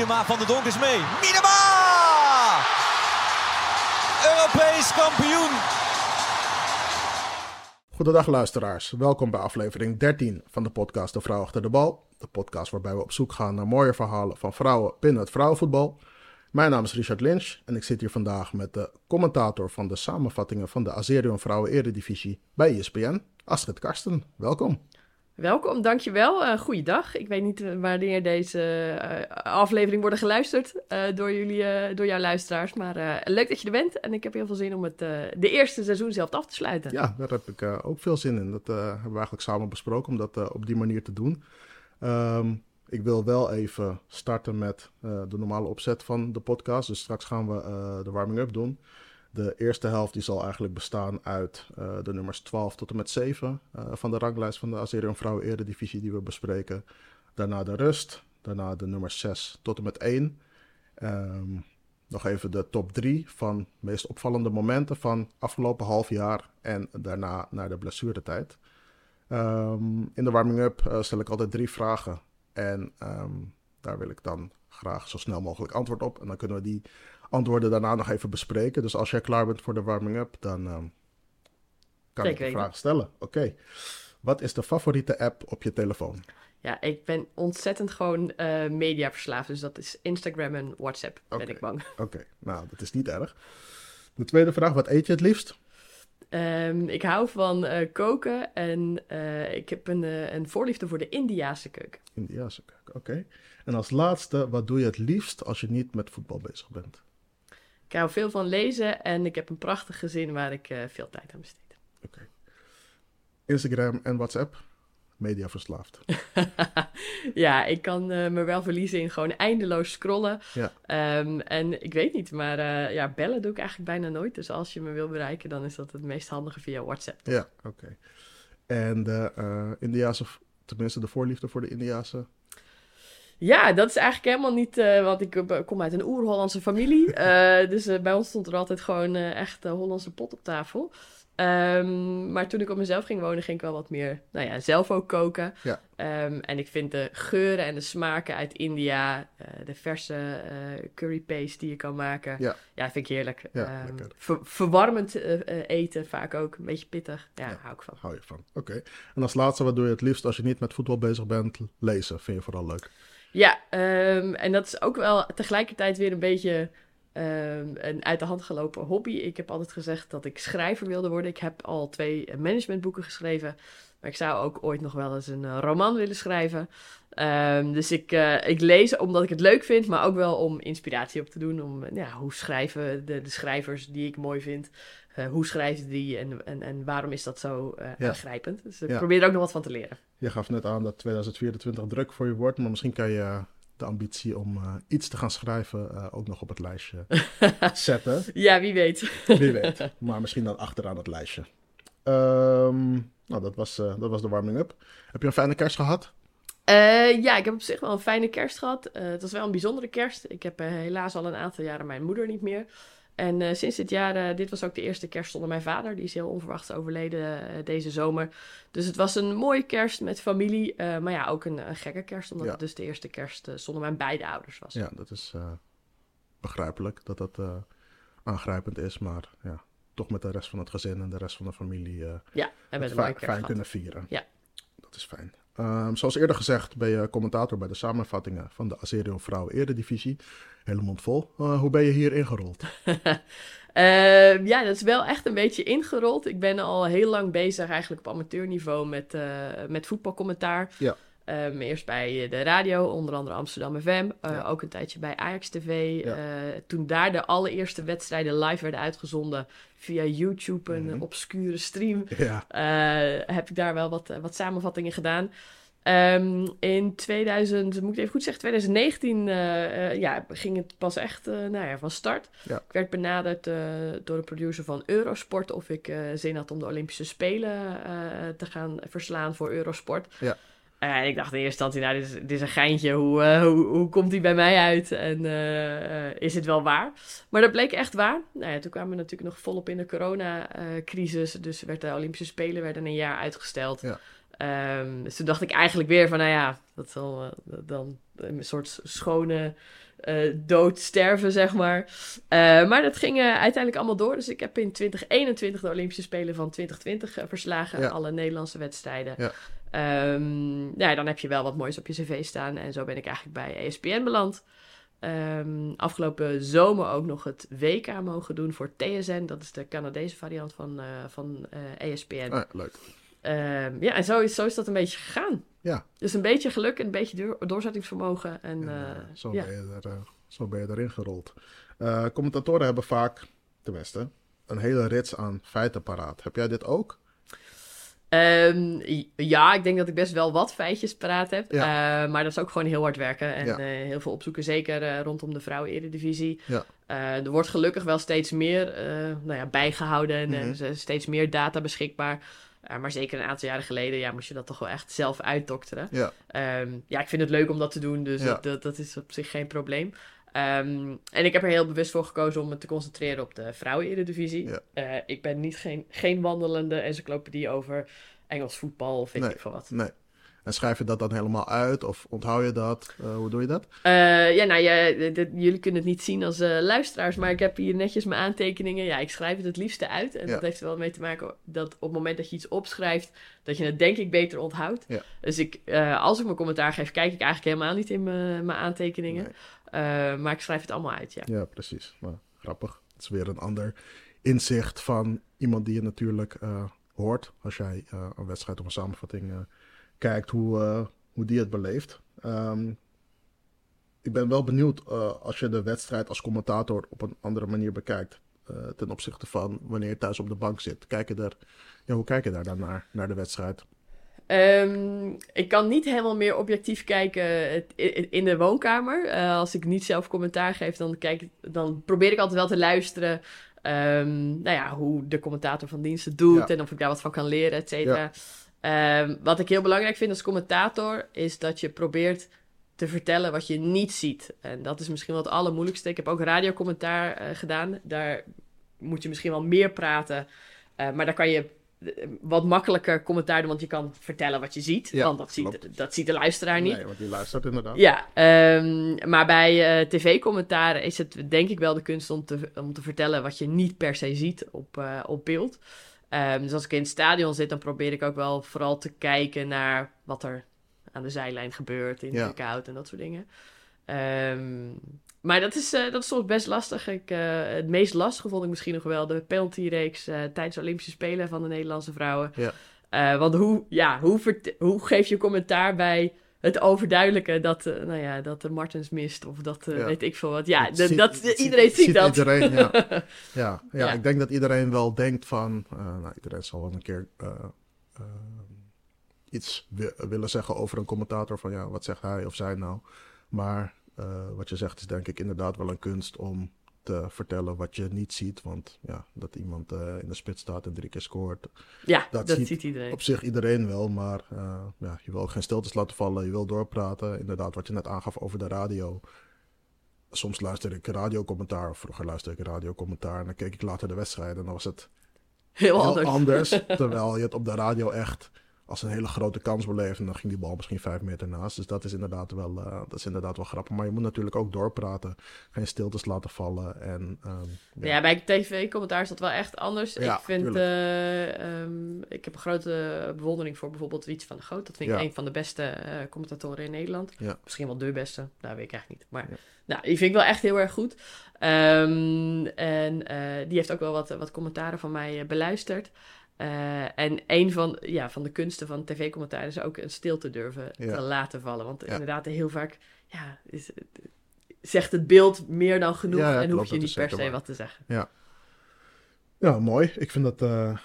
Miedema van de Donk is mee. Miedema! Europees kampioen! Goedendag luisteraars, welkom bij aflevering 13 van de podcast De Vrouw Achter de Bal. De podcast waarbij we op zoek gaan naar mooie verhalen van vrouwen binnen het vrouwenvoetbal. Mijn naam is Richard Lynch en ik zit hier vandaag met de commentator van de samenvattingen van de Azerion Vrouwen Eredivisie bij ESPN, Astrid Karsten. Welkom. Welkom, dankjewel. Uh, goeiedag. Ik weet niet wanneer deze uh, aflevering wordt geluisterd door, jullie, door jouw luisteraars. Maar leuk dat je er bent. En ik heb heel veel zin om het de eerste seizoen zelf af te sluiten. Ja, daar heb ik ook veel zin in. Dat hebben we eigenlijk samen besproken om dat op die manier te doen. Um, ik wil wel even starten met de normale opzet van de podcast. Dus straks gaan we de warming-up doen. De eerste helft die zal eigenlijk bestaan uit uh, de nummers 12 tot en met 7 uh, van de ranglijst van de Azerion Vrouwen Eredivisie die we bespreken. Daarna de rust, daarna de nummers 6 tot en met 1. Um, nog even de top 3 van meest opvallende momenten van afgelopen half jaar en daarna naar de blessuretijd. Um, in de warming-up uh, stel ik altijd drie vragen en um, daar wil ik dan graag zo snel mogelijk antwoord op. En dan kunnen we die antwoorden daarna nog even bespreken. Dus als jij klaar bent voor de warming-up, dan um, kan ik de vraag stellen. Oké. Wat is de favoriete app op je telefoon? Ja, ik ben ontzettend gewoon uh, mediaverslaafd. Dus dat is Instagram en WhatsApp, okay. ben ik bang. Oké, nou, dat is niet erg. De tweede vraag, wat eet je het liefst? Um, ik hou van uh, koken en uh, ik heb een, een voorliefde voor de Indiaanse keuken. Indiaanse keuken, oké. En als laatste, wat doe je het liefst als je niet met voetbal bezig bent? Ik hou veel van lezen en ik heb een prachtig gezin waar ik veel tijd aan besteed. Oké. Instagram en WhatsApp? mediaverslaafd. ja, ik kan uh, me wel verliezen in gewoon eindeloos scrollen. Ja. Um, en ik weet niet, maar uh, ja, bellen doe ik eigenlijk bijna nooit. Dus als je me wil bereiken, dan is dat het meest handige via WhatsApp. Ja, oké. Okay. En de uh, Indiaanse, tenminste de voorliefde voor de Indiaanse ja, dat is eigenlijk helemaal niet, uh, want ik kom uit een oer-Hollandse familie. Uh, dus uh, bij ons stond er altijd gewoon echt Hollandse pot op tafel. Um, maar toen ik op mezelf ging wonen, ging ik wel wat meer, nou ja, zelf ook koken. Ja. Um, en ik vind de geuren en de smaken uit India, de verse uh, curry paste die je kan maken, ja, ja vind ik heerlijk. Ja, um, ver verwarmend eten vaak ook, een beetje pittig. Ja, ja, hou ik van. Hou je van, oké. Okay. En als laatste, wat doe je het liefst als je niet met voetbal bezig bent? Lezen, vind je vooral leuk? Ja, en dat is ook wel tegelijkertijd weer een beetje Um, een uit de hand gelopen hobby. Ik heb altijd gezegd dat ik schrijver wilde worden. Ik heb al twee managementboeken geschreven. Maar ik zou ook ooit nog wel eens een uh, roman willen schrijven. Um, dus ik, uh, ik lees omdat ik het leuk vind, maar ook wel om inspiratie op te doen. Om ja, hoe schrijven de, de schrijvers die ik mooi vind. Uh, hoe schrijven die en, en, en waarom is dat zo ja. aangrijpend? Dus ik ja. probeer er ook nog wat van te leren. Je gaf net aan dat 2024 druk voor je wordt, maar misschien kan je de ambitie om uh, iets te gaan schrijven uh, ook nog op het lijstje zetten. Ja, wie weet. wie weet. Maar misschien dan achteraan het lijstje. Um, nou, dat was, uh, dat was de warming-up. Heb je een fijne kerst gehad? ja, ik heb op zich wel een fijne kerst gehad. het was wel een bijzondere kerst. Ik heb helaas al een aantal jaren mijn moeder niet meer. En uh, sinds dit jaar, uh, dit was ook de eerste kerst zonder mijn vader. Die is heel onverwachts overleden uh, deze zomer. Dus het was een mooie kerst met familie. maar ja, ook een, een, gekke kerst. Omdat ja. het dus de eerste kerst zonder mijn beide ouders was. Ja, dat is begrijpelijk dat dat aangrijpend is. Maar ja, toch met de rest van het gezin en de rest van de familie ja, en met een fijn kunnen vieren. Ja. Dat is fijn. Um, zoals eerder gezegd ben je commentator bij de samenvattingen van de Azerio Vrouwen Eredivisie. Hele mond vol. Uh, hoe ben je hier ingerold? uh, ja, dat is wel echt een beetje ingerold. Ik ben al heel lang bezig eigenlijk op amateurniveau met, uh, met voetbalcommentaar. Ja. Um, eerst bij de radio, onder andere Amsterdam FM. Ja. Ook een tijdje bij Ajax TV. Ja. toen daar de allereerste wedstrijden live werden uitgezonden via YouTube, een mm -hmm. obscure stream, ja. heb ik daar wel wat, wat samenvattingen gedaan. Um, in 2000, moet ik even goed zeggen, 2019 uh, uh, ja, ging het pas echt uh, nou ja, van start. Ja. Ik werd benaderd door de producer van Eurosport of ik zin had om de Olympische Spelen te gaan verslaan voor Eurosport. Ja. En ik dacht in eerste instantie, nou, dit is, dit is een geintje. Hoe, hoe, hoe komt die bij mij uit? En is het wel waar? Maar dat bleek echt waar. Nou ja, toen kwamen we natuurlijk nog volop in de coronacrisis. dus werd de Olympische Spelen werden een jaar uitgesteld. Ja. Um, dus toen dacht ik eigenlijk weer van, nou ja, dat zal, uh, dan een soort schone uh, dood sterven, zeg maar. maar dat ging uiteindelijk allemaal door. Dus ik heb in 2021 de Olympische Spelen van 2020 verslagen. Alle Nederlandse wedstrijden. Ja. Um, ja, dan heb je wel wat moois op je cv staan. En zo ben ik eigenlijk bij ESPN beland. Um, afgelopen zomer ook nog het WK mogen doen voor TSN. Dat is de Canadese variant van, uh, van uh, ESPN. Ah, leuk. Um, ja, en zo is, zo is dat een beetje gegaan. Ja. Dus een beetje geluk en een beetje doorzettingsvermogen. En, uh, zo, ja. ben je er, zo ben je erin gerold. commentatoren hebben vaak, tenminste, een hele rits aan feiten paraat. Heb jij dit ook? Um, ja, ik denk dat ik best wel wat feitjes paraat heb. Uh, maar dat is ook gewoon heel hard werken en ja. uh, heel veel opzoeken. Zeker uh, rondom de vrouwen-eredivisie. Ja. er wordt gelukkig wel steeds meer nou ja, bijgehouden en mm -hmm. steeds meer data beschikbaar. Maar zeker een aantal jaren geleden ja, moest je dat toch wel echt zelf uitdokteren. Ja, um, ja ik vind het leuk om dat te doen, dus dat, dat is op zich geen probleem. Um, en ik heb er heel bewust voor gekozen om me te concentreren op de vrouwen-eredivisie. Ja. Uh, ik ben niet geen, geen wandelende encyclopedie over Engels voetbal of weet nee, ik veel wat. Nee. En schrijf je dat dan helemaal uit of onthoud je dat? Uh, hoe doe je dat? Uh, ja, nou, ja, jullie kunnen het niet zien als uh, luisteraars, maar ik heb hier netjes mijn aantekeningen. Ja, ik schrijf het het liefste uit. En Ja. dat heeft er wel mee te maken dat op het moment dat je iets opschrijft, dat je het denk ik beter onthoudt. Ja. Dus ik, als ik mijn commentaar geef, kijk ik eigenlijk helemaal niet in mijn aantekeningen. Nee. Maar ik schrijf het allemaal uit, ja. Ja, precies. Maar grappig. Het is weer een ander inzicht van iemand die je natuurlijk hoort als jij een wedstrijd of een samenvatting kijkt, hoe, hoe die het beleeft. Um, ik ben wel benieuwd als je de wedstrijd als commentator op een andere manier bekijkt. ten opzichte van wanneer je thuis op de bank zit. Kijk je er, ja, hoe kijk je daar dan naar, naar de wedstrijd? Um, ik kan niet helemaal meer objectief kijken in de woonkamer. Uh, als ik niet zelf commentaar geef, dan, kijk, dan probeer ik altijd wel te luisteren. Um, nou ja, hoe de commentator van dienst het doet Ja. en of ik daar wat van kan leren, et cetera. Um, wat ik heel belangrijk vind als commentator, is dat je probeert te vertellen wat je niet ziet. En dat is misschien wel het allermoeilijkste. Ik heb ook radiocommentaar uh, gedaan. Daar moet je misschien wel meer praten. Uh, maar daar kan je wat makkelijker commentaar doen, want je kan vertellen wat je ziet. Ja, want dat ziet, de, dat ziet de luisteraar niet. Nee, want die luistert inderdaad. Ja, um, maar bij uh, tv-commentaren is het denk ik wel de kunst om te, om te vertellen wat je niet per se ziet op, op beeld. Um, dus als ik in het stadion zit, dan probeer ik ook wel vooral te kijken naar wat er aan de zijlijn gebeurt, in de Ja. dugout en dat soort dingen. Um, maar dat is, uh, dat is soms best lastig. Ik, uh, het meest lastige vond ik misschien nog wel de penaltyreeks uh, tijdens de Olympische Spelen van de Nederlandse vrouwen. Ja. want hoe, ja, hoe, hoe geef je commentaar bij het overduidelijke dat, nou ja, dat de Martens mist of dat Ja. weet ik veel wat. Ja, dat, ziet- iedereen ziet, dat. Iedereen, ja. Ja, ja, Ja. ik denk dat iedereen wel denkt van... eh, nou, iedereen zal wel een keer eh, eh, iets wi- willen zeggen over een commentator. Van ja, wat zegt hij of zij nou? Maar eh, wat je zegt is denk ik inderdaad wel een kunst om te vertellen wat je niet ziet. Want ja, dat iemand eh, in de spits staat en drie keer scoort. ja, dat, dat ziet ziet iedereen. Op zich iedereen wel, maar eh, ja, je wil ook geen stiltes laten vallen. Je wil doorpraten. Inderdaad, wat je net aangaf over de radio. Soms luister ik radiocommentaar, of vroeger luisterde ik radiocommentaar. En dan keek ik later de wedstrijd en dan was het Heel heel anders. anders. terwijl je het op de radio echt als een hele grote kans beleeft. En dan ging die bal misschien vijf meter naast. Dus dat is inderdaad wel, eh, dat is inderdaad wel grappig. Maar je moet natuurlijk ook doorpraten. Geen stiltes laten vallen. En, ehm, Ja, bij tv-commentaar is dat wel echt anders. Ja, ik vind, eh, ehm, ik heb een grote bewondering voor bijvoorbeeld Wiets van de Goot. Dat vind ik Ja. een van de beste eh, commentatoren in Nederland. Ja. Misschien wel de beste, dat weet ik eigenlijk niet. Maar Ja. nou, die vind ik wel echt heel erg goed. Ehm, en die heeft ook wel wat, wat commentaren van mij beluisterd. Eh, en een van, ja, van de kunsten van tv-commentaar is ook een stilte durven Ja. te laten vallen. Want Ja. inderdaad, heel vaak ja, is, zegt het beeld meer dan genoeg. Ja, ja, en hoef je niet per se waar. wat te zeggen. Ja, mooi. Ik vind dat. eh,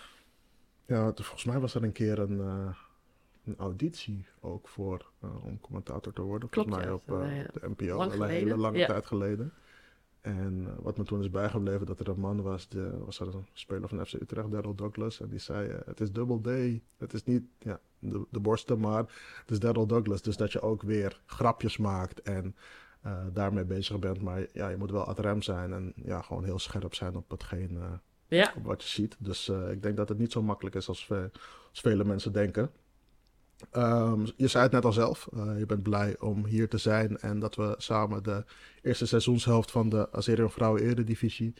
ja, volgens mij was er een keer een, eh, een auditie ook voor om commentator te worden. Klopt, volgens mij ja. op Ja, ja. de NPO. Lang een hele lange ja. tijd geleden. En eh, wat me toen is bijgebleven, dat er een man was, de, was er een speler van FC Utrecht, Daryl Douglas. En die zei, eh, het is double D. Het is niet ja, de, de borsten, maar het is Daryl Douglas. Dus dat je ook weer grapjes maakt en eh, daarmee bezig bent. Maar ja, je moet wel ad rem zijn en ja, gewoon heel scherp zijn op hetgeen... Ja, op wat je ziet. Dus ik denk dat het niet zo makkelijk is als, als vele mensen denken. Ehm, je zei het net al zelf, uh, je bent blij om hier te zijn en dat we samen de eerste seizoenshelft van de Azerion Vrouwen Eredivisie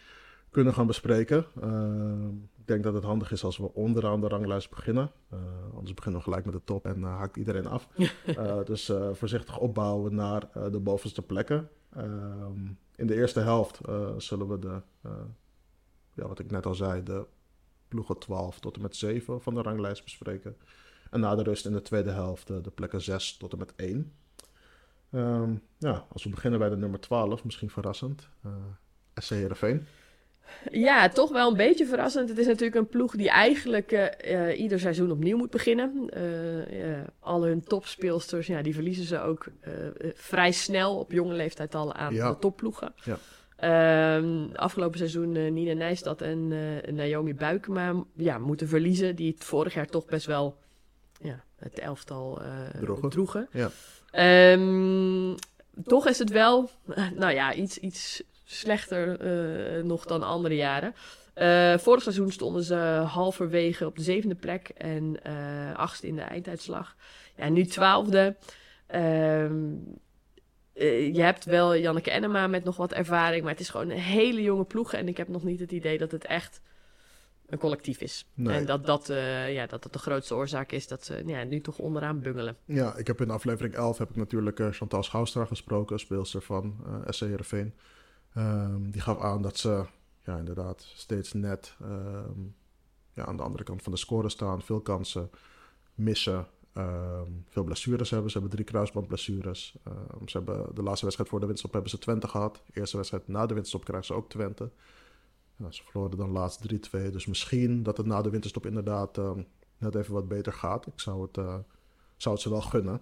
kunnen gaan bespreken. Ehm, ik denk dat het handig is als we onderaan de ranglijst beginnen. Uh, anders beginnen we gelijk met de top en uh, haakt iedereen af. dus voorzichtig opbouwen naar de bovenste plekken. Ehm, in de eerste helft zullen we de, ja, wat ik net al zei, de ploegen 12 tot en met 7 van de ranglijst bespreken. En na de rust in de tweede helft de plekken 6 tot en met 1. Um, ehm, ja, als we beginnen bij de nummer 12, misschien verrassend. Uh, SC Heerenveen. Ja, toch wel een beetje verrassend. Het is natuurlijk een ploeg die eigenlijk uh, ieder seizoen opnieuw moet beginnen. Uh, al hun topspeelsters, ja, die verliezen ze ook vrij snel op jonge leeftijd al aan de topploegen. Ja. Um, afgelopen seizoen Nina Nijstad en Naomi Buikema ja, moeten verliezen. Die het vorig jaar toch best wel ja, het elftal droegen. droegen. Ja. Um, toch is het wel, nou ja, iets, iets slechter uh, nog dan andere jaren. Uh, vorig seizoen stonden ze halverwege op de zevende plek en uh, achtste in de einduitslag. Ja, nu twaalfde. Um, je hebt wel Janneke Enema met nog wat ervaring, maar het is gewoon een hele jonge ploeg. En ik heb nog niet het idee dat het echt een collectief is. En dat dat, uh, ja, dat dat de grootste oorzaak is dat ze ja, nu toch onderaan bungelen. Ja, ik heb in aflevering 11 heb ik natuurlijk uh, Chantal Schouwstra gesproken, speelster van uh, eh, SC Heerenveen. Um, die gaf aan dat ze ja, inderdaad steeds net um, ja, aan de andere kant van de score staan. Veel kansen missen. Um, veel blessures hebben. Ze hebben drie kruisbandblessures. ze hebben de laatste wedstrijd voor de winststop hebben ze Twente gehad. De eerste wedstrijd na de winststop krijgen ze ook Twente. Ja, ze verloren dan laatst 3-2. Dus misschien dat het na de winterstop inderdaad uh, net even wat beter gaat. Ik zou het, uh, zou het ze wel gunnen.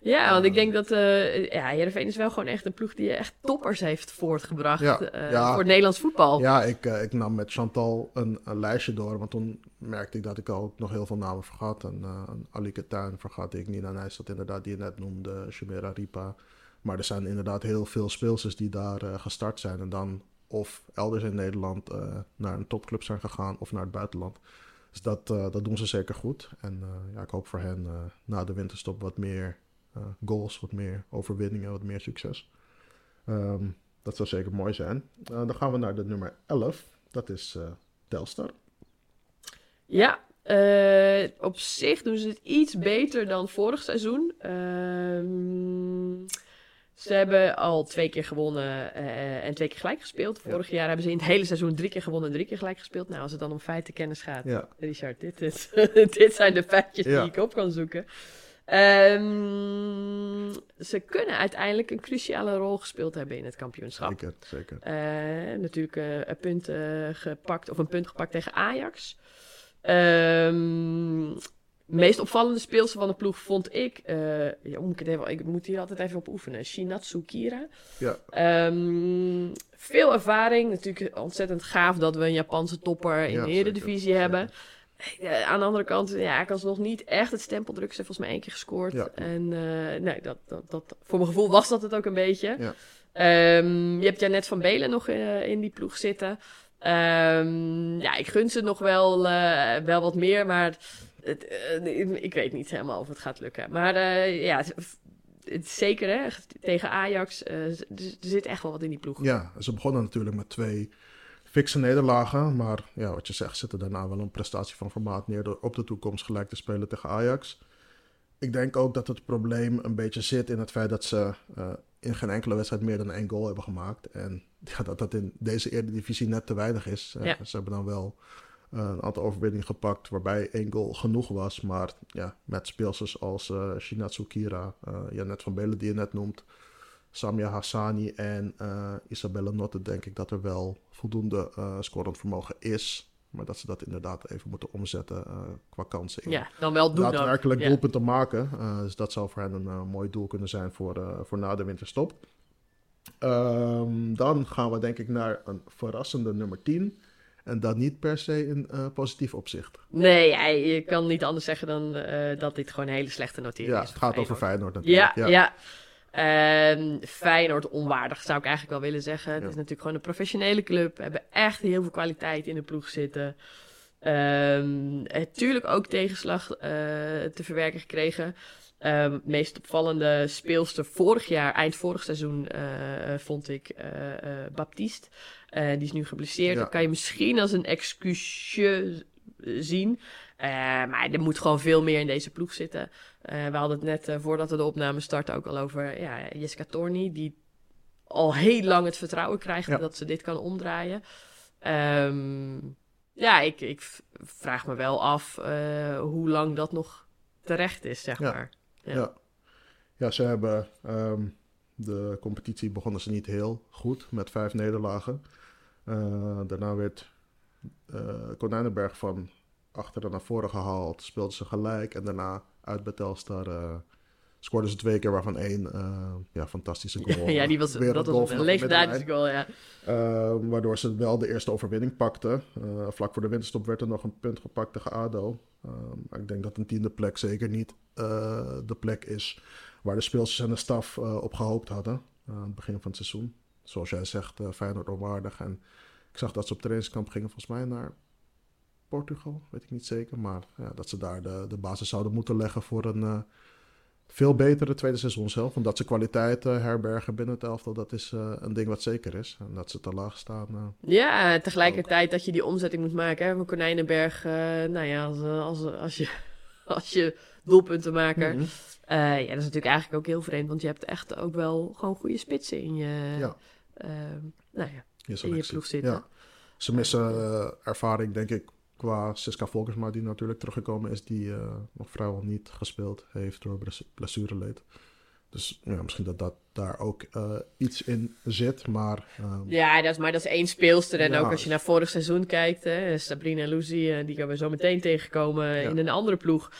Ja, want ik denk dat uh, ja, Heerenveen is wel gewoon echt een ploeg die echt toppers heeft voortgebracht ja, ja, voor het Nederlands voetbal. Ja, ik, ik nam met Chantal een, een, lijstje door, want toen merkte ik dat ik ook nog heel veel namen vergat. En uh, Alike Tuin vergat ik, Nina Nijstad inderdaad, die je net noemde, Shumera Ripa. Maar er zijn inderdaad heel veel speelsters die daar gestart zijn. En dan of elders in Nederland uh, naar een topclub zijn gegaan of naar het buitenland. Dus dat, uh, dat doen ze zeker goed. En uh, ja, ik hoop voor hen na de winterstop wat meer goals, wat meer overwinningen, wat meer succes. Um, dat zou zeker mooi zijn. dan gaan we naar de nummer 11. Dat is Telstar. Ja, op zich doen ze het iets beter dan vorig seizoen. Ehm ze hebben al twee keer gewonnen uh, en twee keer gelijk gespeeld. Vorig jaar hebben ze in het hele seizoen drie keer gewonnen en drie keer gelijk gespeeld. Nou, als het dan om feiten kennis gaat, ja. Richard, dit, is, dit zijn de feitjes die ik op kan zoeken. Um, ze kunnen uiteindelijk een cruciale rol gespeeld hebben in het kampioenschap. Zeker, zeker. Uh, natuurlijk uh, een punt gepakt, of een punt gepakt tegen Ajax. Um, meest opvallende speelster van de ploeg vond ik, uh, ja, moet ik, het even, ik moet hier altijd even op oefenen, Shinatsu Kira. Ja. Um, veel ervaring, natuurlijk ontzettend gaaf dat we een Japanse topper in de Eredivisie hebben. Uh, aan de andere kant, ja, ik was nog niet echt het stempel drukken. Ze heeft volgens mij één keer gescoord. Ja. En uh, nee, dat, dat, dat, voor mijn gevoel was dat het ook een beetje. Ja. Um, je hebt Janet van Belen nog in die ploeg zitten. Um, ja, ik gun ze nog wel, wel wat meer, maar het, uh, ik weet niet helemaal of het gaat lukken. Maar uh, ja, het, het, zeker hè, tegen Ajax. Uh, er zit echt wel wat in die ploeg. Ja, ze begonnen natuurlijk met twee fikse nederlagen. Maar ja, wat je zegt, zitten daarna wel een prestatie van formaat neer door op de toekomst gelijk te spelen tegen Ajax. Ik denk ook dat het probleem een beetje zit in het feit dat ze in geen enkele wedstrijd meer dan één goal hebben gemaakt. En ja, dat dat in deze Eredivisie net te weinig is. Ja. Ze hebben dan wel een aantal overwinningen gepakt waarbij één goal genoeg was. Maar ja, met speelsters als uh, Shinatsu Kira, uh, Janet van Belen die je net noemt, Samia Hassani en uh, Isabelle Notte denk ik dat er wel voldoende uh, scorend vermogen is. Maar dat ze dat inderdaad even moeten omzetten qua kansen. In. Ja, dan wel doen Daadwerkelijk ja. doelpunten maken. dus dat zou voor hen een mooi doel kunnen zijn voor, voor na de winterstop. Um, dan gaan we denk ik naar een verrassende nummer 10. En dat niet per se in uh, positief opzicht. Nee, ja, je kan niet anders zeggen dan uh, dat dit gewoon een hele slechte notering ja, is. Het gaat over Feyenoord natuurlijk. Ja, ja. ja. Uh, Feyenoord onwaardig zou ik eigenlijk wel willen zeggen. Het is natuurlijk gewoon een professionele club. We hebben echt heel veel kwaliteit in de ploeg zitten. Natuurlijk ook tegenslag te verwerken gekregen. Um, meest opvallende speelster vorig jaar, eind vorig seizoen, vond ik Baptiste. Die is nu geblesseerd. Dat kan je misschien als een excuusje zien. maar er moet gewoon veel meer in deze ploeg zitten. we hadden het net voordat we de opname starten ook al over ja, Jessica Torni. Die al heel lang het vertrouwen krijgt dat ze dit kan omdraaien. Um, ja, ik, ik vraag me wel af hoe lang dat nog terecht is, zeg maar. Ja. ja. Ja. ze hebben um, de competitie begonnen ze niet heel goed met vijf nederlagen. Uh, daarna werd uh, Konijnenberg van achteren naar voren gehaald, speelden ze gelijk en daarna uit Betelstar scoorden ze twee keer, waarvan één uh, ja, fantastische goal. ja, die was, dat was een legendarische goal, ja. Uh, waardoor ze wel de eerste overwinning pakten. Uh, vlak voor de winterstop werd er nog een punt gepakt tegen ADO. maar ik denk dat een tiende plek zeker niet de plek is waar de speelsters en de staf op gehoopt hadden. aan het begin van het seizoen. Zoals jij zegt, Feyenoord onwaardig. En ik zag dat ze op trainingskamp gingen volgens mij naar Portugal, weet ik niet zeker. Maar ja, dat ze daar de, de basis zouden moeten leggen voor een veel beter het tweede seizoen zelf. Omdat ze kwaliteit uh, herbergen binnen het elftal, dat is uh, een ding wat zeker is. En dat ze te laag staan. Uh, ja, tegelijkertijd ook. dat je die omzetting moet maken. Hè, van Konijnenberg, nou ja, als, als, als, je, als je doelpunten maken. Mm -hmm. ja, dat is natuurlijk eigenlijk ook heel vreemd. Want je hebt echt ook wel gewoon goede spitsen in je, ja. nou ja, in je ploeg zitten. Ja. Ze missen ervaring, denk ik, qua Siska Volkersma, die natuurlijk teruggekomen is, die uh, nog vrijwel niet gespeeld heeft door blessureleed. Dus ja, misschien dat, dat daar ook uh, iets in zit, maar... Um, ja, dat is, maar dat is één speelster. En ja, ook als je naar vorig seizoen kijkt, hè, Sabrina Lucy, uh, die gaan we zo meteen tegenkomen ja. in een andere ploeg.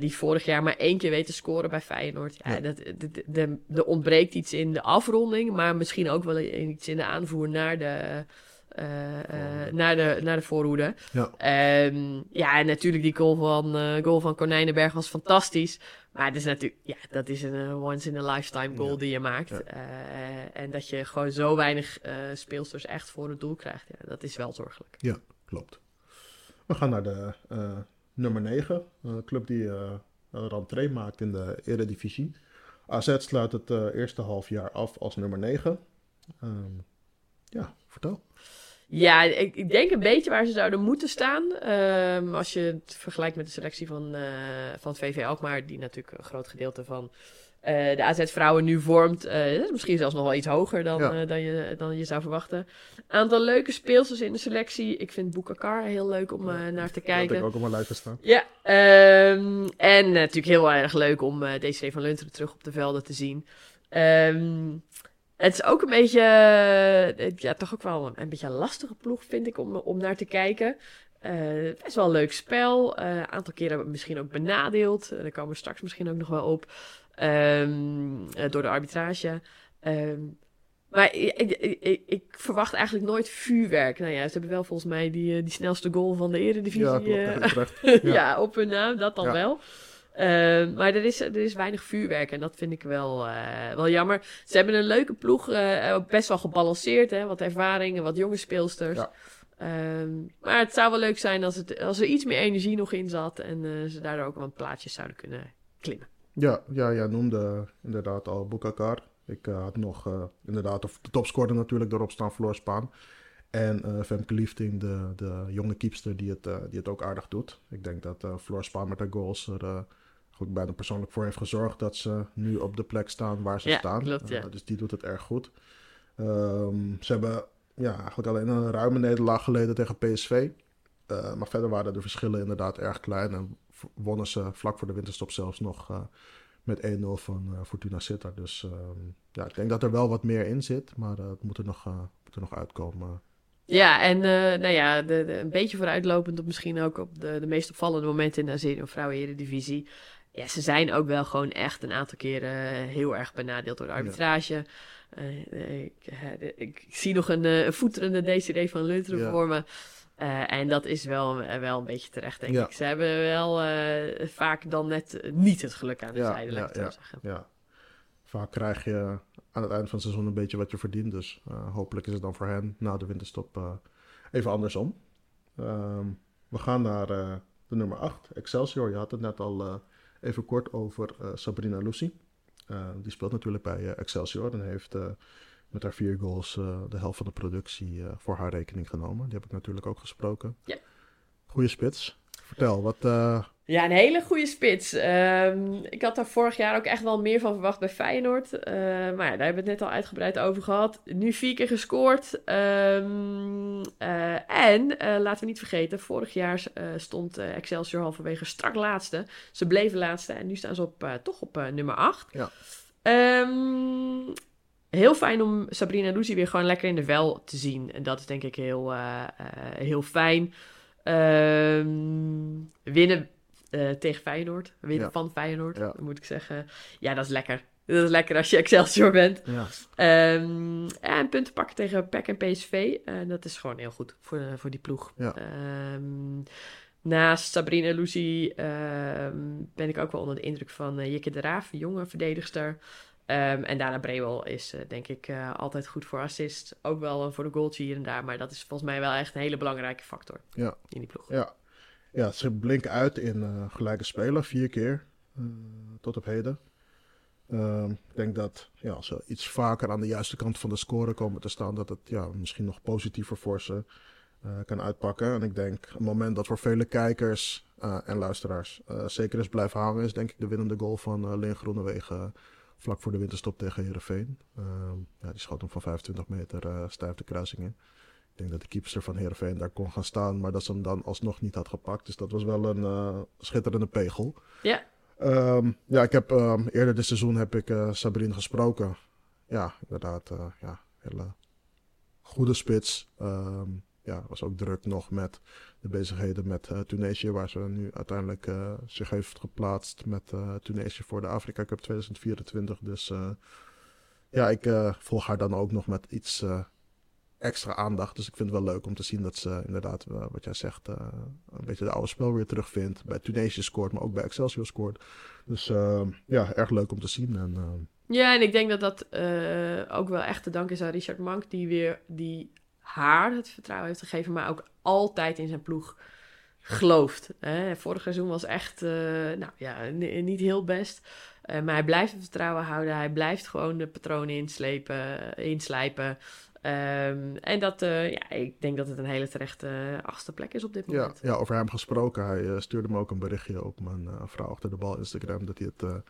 die vorig jaar maar één keer weten scoren bij Feyenoord. Ja, Dat, de, de, de, ontbreekt iets in de afronding, maar misschien ook wel iets in de aanvoer naar de uh, uh, naar, de, naar de voorhoede. Ja. Um, ja, en natuurlijk die goal van, uh, goal van Konijnenberg was fantastisch. Maar het is natuurlijk, ja, dat is een once in a lifetime goal ja. die je maakt. Ja. en dat je gewoon zo weinig speelsters echt voor het doel krijgt. Ja, dat is wel zorgelijk. Ja, klopt. We gaan naar de nummer 9. Een club die een rentree maakt in de Eredivisie. AZ sluit het eerste half jaar af als nummer 9. Um, ja, vertel. Ja, ik, ik, denk een beetje waar ze zouden moeten staan. Um, als je het vergelijkt met de selectie van, uh, van VV Alkmaar, die natuurlijk een groot gedeelte van uh, de AZ-vrouwen nu vormt. Uh, misschien zelfs nog wel iets hoger dan, ja. dan, je, dan je zou verwachten. Aantal leuke speelsters in de selectie. Ik vind Boekakar heel leuk om ja, naar te kijken. Dat ik ook op mijn lijst staan. Ja, um, en natuurlijk heel erg leuk om DC van Lunteren terug op de velden te zien. Um, het is ook een beetje, uh, ja, toch ook wel een, een, beetje een lastige ploeg, vind ik, om, om naar te kijken. Uh, best wel een leuk spel. Een uh, aantal keren misschien ook benadeeld. daar komen we straks misschien ook nog wel op. Um, door de arbitrage. Um, maar ik, ik, ik, verwacht eigenlijk nooit vuurwerk. Nou ja, ze hebben wel volgens mij die, die snelste goal van de Eredivisie. Ja, klopt, ja. ja, op hun naam, dat dan ja. wel. Uh, maar er is, er is weinig vuurwerk en dat vind ik wel, uh, wel jammer. Ze hebben een leuke ploeg, uh, best wel gebalanceerd, hè? wat ervaring en wat jonge speelsters. Ja. Um, maar het zou wel leuk zijn als, het, als er iets meer energie nog in zat en ze daardoor ook wat plaatjes zouden kunnen klimmen. Ja, ja jij noemde inderdaad al Bukakar. Ik had nog inderdaad of de topscorer natuurlijk erop staan, Floor Spaan. En uh, Femke Liefding, de, de jonge keepster die het, uh, die het ook aardig doet. Ik denk dat uh, Floor Spaan met haar goals er goed bijna persoonlijk voor heeft gezorgd dat ze nu op de plek staan waar ze ja, staan. Klopt, ja. uh, dus die doet het erg goed. Um, ze hebben ja, eigenlijk alleen een ruime nederlaag geleden tegen PSV. Uh, maar verder waren de verschillen inderdaad erg klein. En wonnen ze vlak voor de winterstop zelfs nog uh, met 1-0 van Fortuna Sittard. Dus um, ja, ik denk dat er wel wat meer in zit. Maar het moet er nog, moet er nog uitkomen. Ja, en nou ja, de, de, een beetje vooruitlopend op misschien ook op de, de meest opvallende momenten in de Azerië Vrouwen Eredivisie ja, ze zijn ook wel gewoon echt een aantal keren heel erg benadeeld door de arbitrage. Ja. Uh, ik, uh, ik, ik, zie nog een, een voeterende DCD van Lunteren ja. voor me. en dat is wel, wel een beetje terecht, denk ja. ik. Ze hebben wel vaak dan net niet het geluk aan de zijde, laat ik het zo zeggen. Ja. Vaak krijg je aan het eind van het seizoen een beetje wat je verdient. Dus hopelijk is het dan voor hen na de winterstop even andersom. Um, We gaan naar de nummer 8, Excelsior. Je had het net al even kort over Sabrina Lucy. die speelt natuurlijk bij Excelsior en heeft met haar vier goals de helft van de productie voor haar rekening genomen. Die heb ik natuurlijk ook gesproken. Ja. Goeie spits. Vertel, wat, ja, een hele goede spits. Ehm, ik had daar vorig jaar ook echt wel meer van verwacht bij Feyenoord. Uh, maar ja, daar hebben we het net al uitgebreid over gehad. Nu vier keer gescoord. Um, en uh, laten we niet vergeten, vorig jaar stond Excelsior halverwege strak laatste. Ze bleven laatste en nu staan ze op, toch op nummer 8. Ja. Um, heel fijn om Sabrina Lucy weer gewoon lekker in de vel te zien. En dat is denk ik heel, heel fijn. winnen uh, tegen Feyenoord. Winnen van Feyenoord, ja. moet ik zeggen. Ja, dat is lekker. Dat is lekker als je Excelsior bent. Ja. Um, en punten pakken tegen PEC en PSV. En dat is gewoon heel goed voor, uh, voor die ploeg. Ja. Um, naast Sabrina en Lucy um, ben ik ook wel onder de indruk van Jikke de Raaf, jonge verdedigster. en daarna Brewel is denk ik altijd goed voor assist. Ook wel voor de goaltje hier en daar. Maar dat is volgens mij wel echt een hele belangrijke factor ja. in die ploeg. Ja, ja, ze blinken uit in uh, gelijke spelen, vier keer uh, tot op heden. Uh, ik denk dat ja, als ze iets vaker aan de juiste kant van de score komen te staan, dat het ja, misschien nog positiever voor ze uh, kan uitpakken. En ik denk een moment dat voor vele kijkers en luisteraars zeker is blijven hangen, is denk ik de winnende goal van Leen Groenewegen vlak voor de winterstop tegen Herenveen. Ehm, ja, die schoot hem van 25 meter stijf de kruising in. Denk dat de keeper van Heerenveen daar kon gaan staan, maar dat ze hem dan alsnog niet had gepakt. Dus dat was wel een uh, schitterende pegel. Ja. Um, ja, ik heb um, eerder dit seizoen heb ik uh, Sabrine gesproken. Ja, inderdaad, uh, ja, hele goede spits. Um, ja, was ook druk nog met de bezigheden met Tunesië, waar ze nu uiteindelijk zich heeft geplaatst met Tunesië voor de Afrika Cup 2024. Dus ja, ik volg haar dan ook nog met iets extra aandacht. Dus ik vind het wel leuk om te zien dat ze inderdaad, uh, wat jij zegt, uh, een beetje de oude spel weer terugvindt. Bij Tunesië scoort, maar ook bij Excelsior scoort. Dus uh, ja, erg leuk om te zien. En, ja, en ik denk dat dat ook wel echt te danken is aan Richard Mank, die weer die haar het vertrouwen heeft gegeven, maar ook altijd in zijn ploeg gelooft. Hè? Vorig seizoen was echt, nou ja, niet heel best. maar hij blijft het vertrouwen houden. Hij blijft gewoon de patronen inslepen, inslijpen. Um, en dat, uh, ja, ik denk dat het een hele terechte uh, achtste plek is op dit moment. Ja, ja over hem gesproken. Hij uh, stuurde me ook een berichtje op mijn vrouw achter de bal Instagram. Dat hij het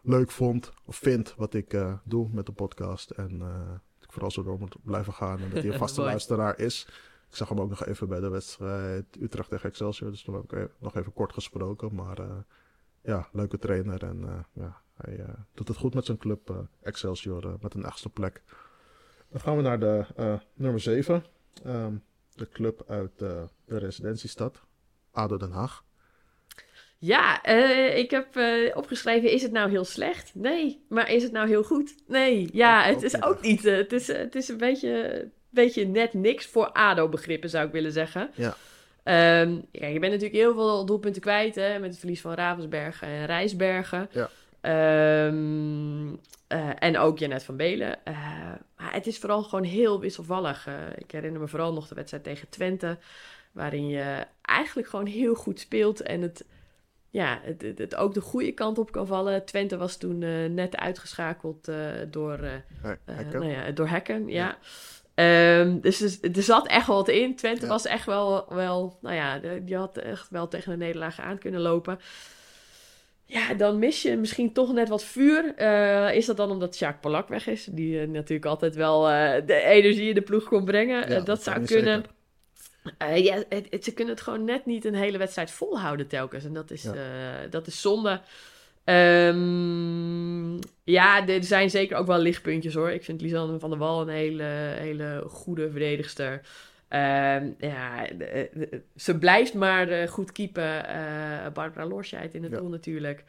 leuk vond of vindt wat ik doe met de podcast. En dat ik vooral zo door moet blijven gaan. En dat hij een vaste luisteraar is. Ik zag hem ook nog even bij de wedstrijd Utrecht tegen Excelsior. Dus toen heb ik nog even kort gesproken. Maar ja, leuke trainer. En ja, hij doet het goed met zijn club Excelsior met een achtste plek. Dan gaan we naar de uh, nummer 7. Um, ehm, de club uit uh, de residentiestad, ADO Den Haag. Ja, uh, ik heb opgeschreven, is het nou heel slecht? Nee. Maar is het nou heel goed? Nee. Ja, het is ook niet. het, is, het is een beetje, beetje net niks voor ADO-begrippen, zou ik willen zeggen. Ja. Um, ja, je bent natuurlijk heel veel doelpunten kwijt, hè, met het verlies van Ravensbergen en Rijsbergen. Ja. Um, uh, en ook Janet van Belen. Uh, maar het is vooral gewoon heel wisselvallig. Uh, ik herinner me vooral nog de wedstrijd tegen Twente. Waarin je eigenlijk gewoon heel goed speelt. En het, ja, het, het, het ook de goede kant op kan vallen. Twente was toen net uitgeschakeld door, Hekken. Nou ja, door Hekken. Ja. ja. Um, dus er, er, zat echt wel wat in. Twente ja. was echt wel, wel, nou ja, die had echt wel tegen de nederlaag aan kunnen lopen. Ja, dan mis je misschien toch net wat vuur. Uh, is dat dan omdat Jacques Polak weg is? Die uh, natuurlijk altijd wel uh, de energie in de ploeg kon brengen. Ja, dat zou kunnen. ja, het, het, ze kunnen het gewoon net niet een hele wedstrijd volhouden telkens. En dat is, ja. dat is zonde. Um, ja, er zijn zeker ook wel lichtpuntjes hoor. Ik vind Lisanne van der Wal een hele, hele goede verdedigster. Uh, ja, de, de, ze blijft maar uh, goed keepen. Uh, Barbara Lorscheid in het doel natuurlijk.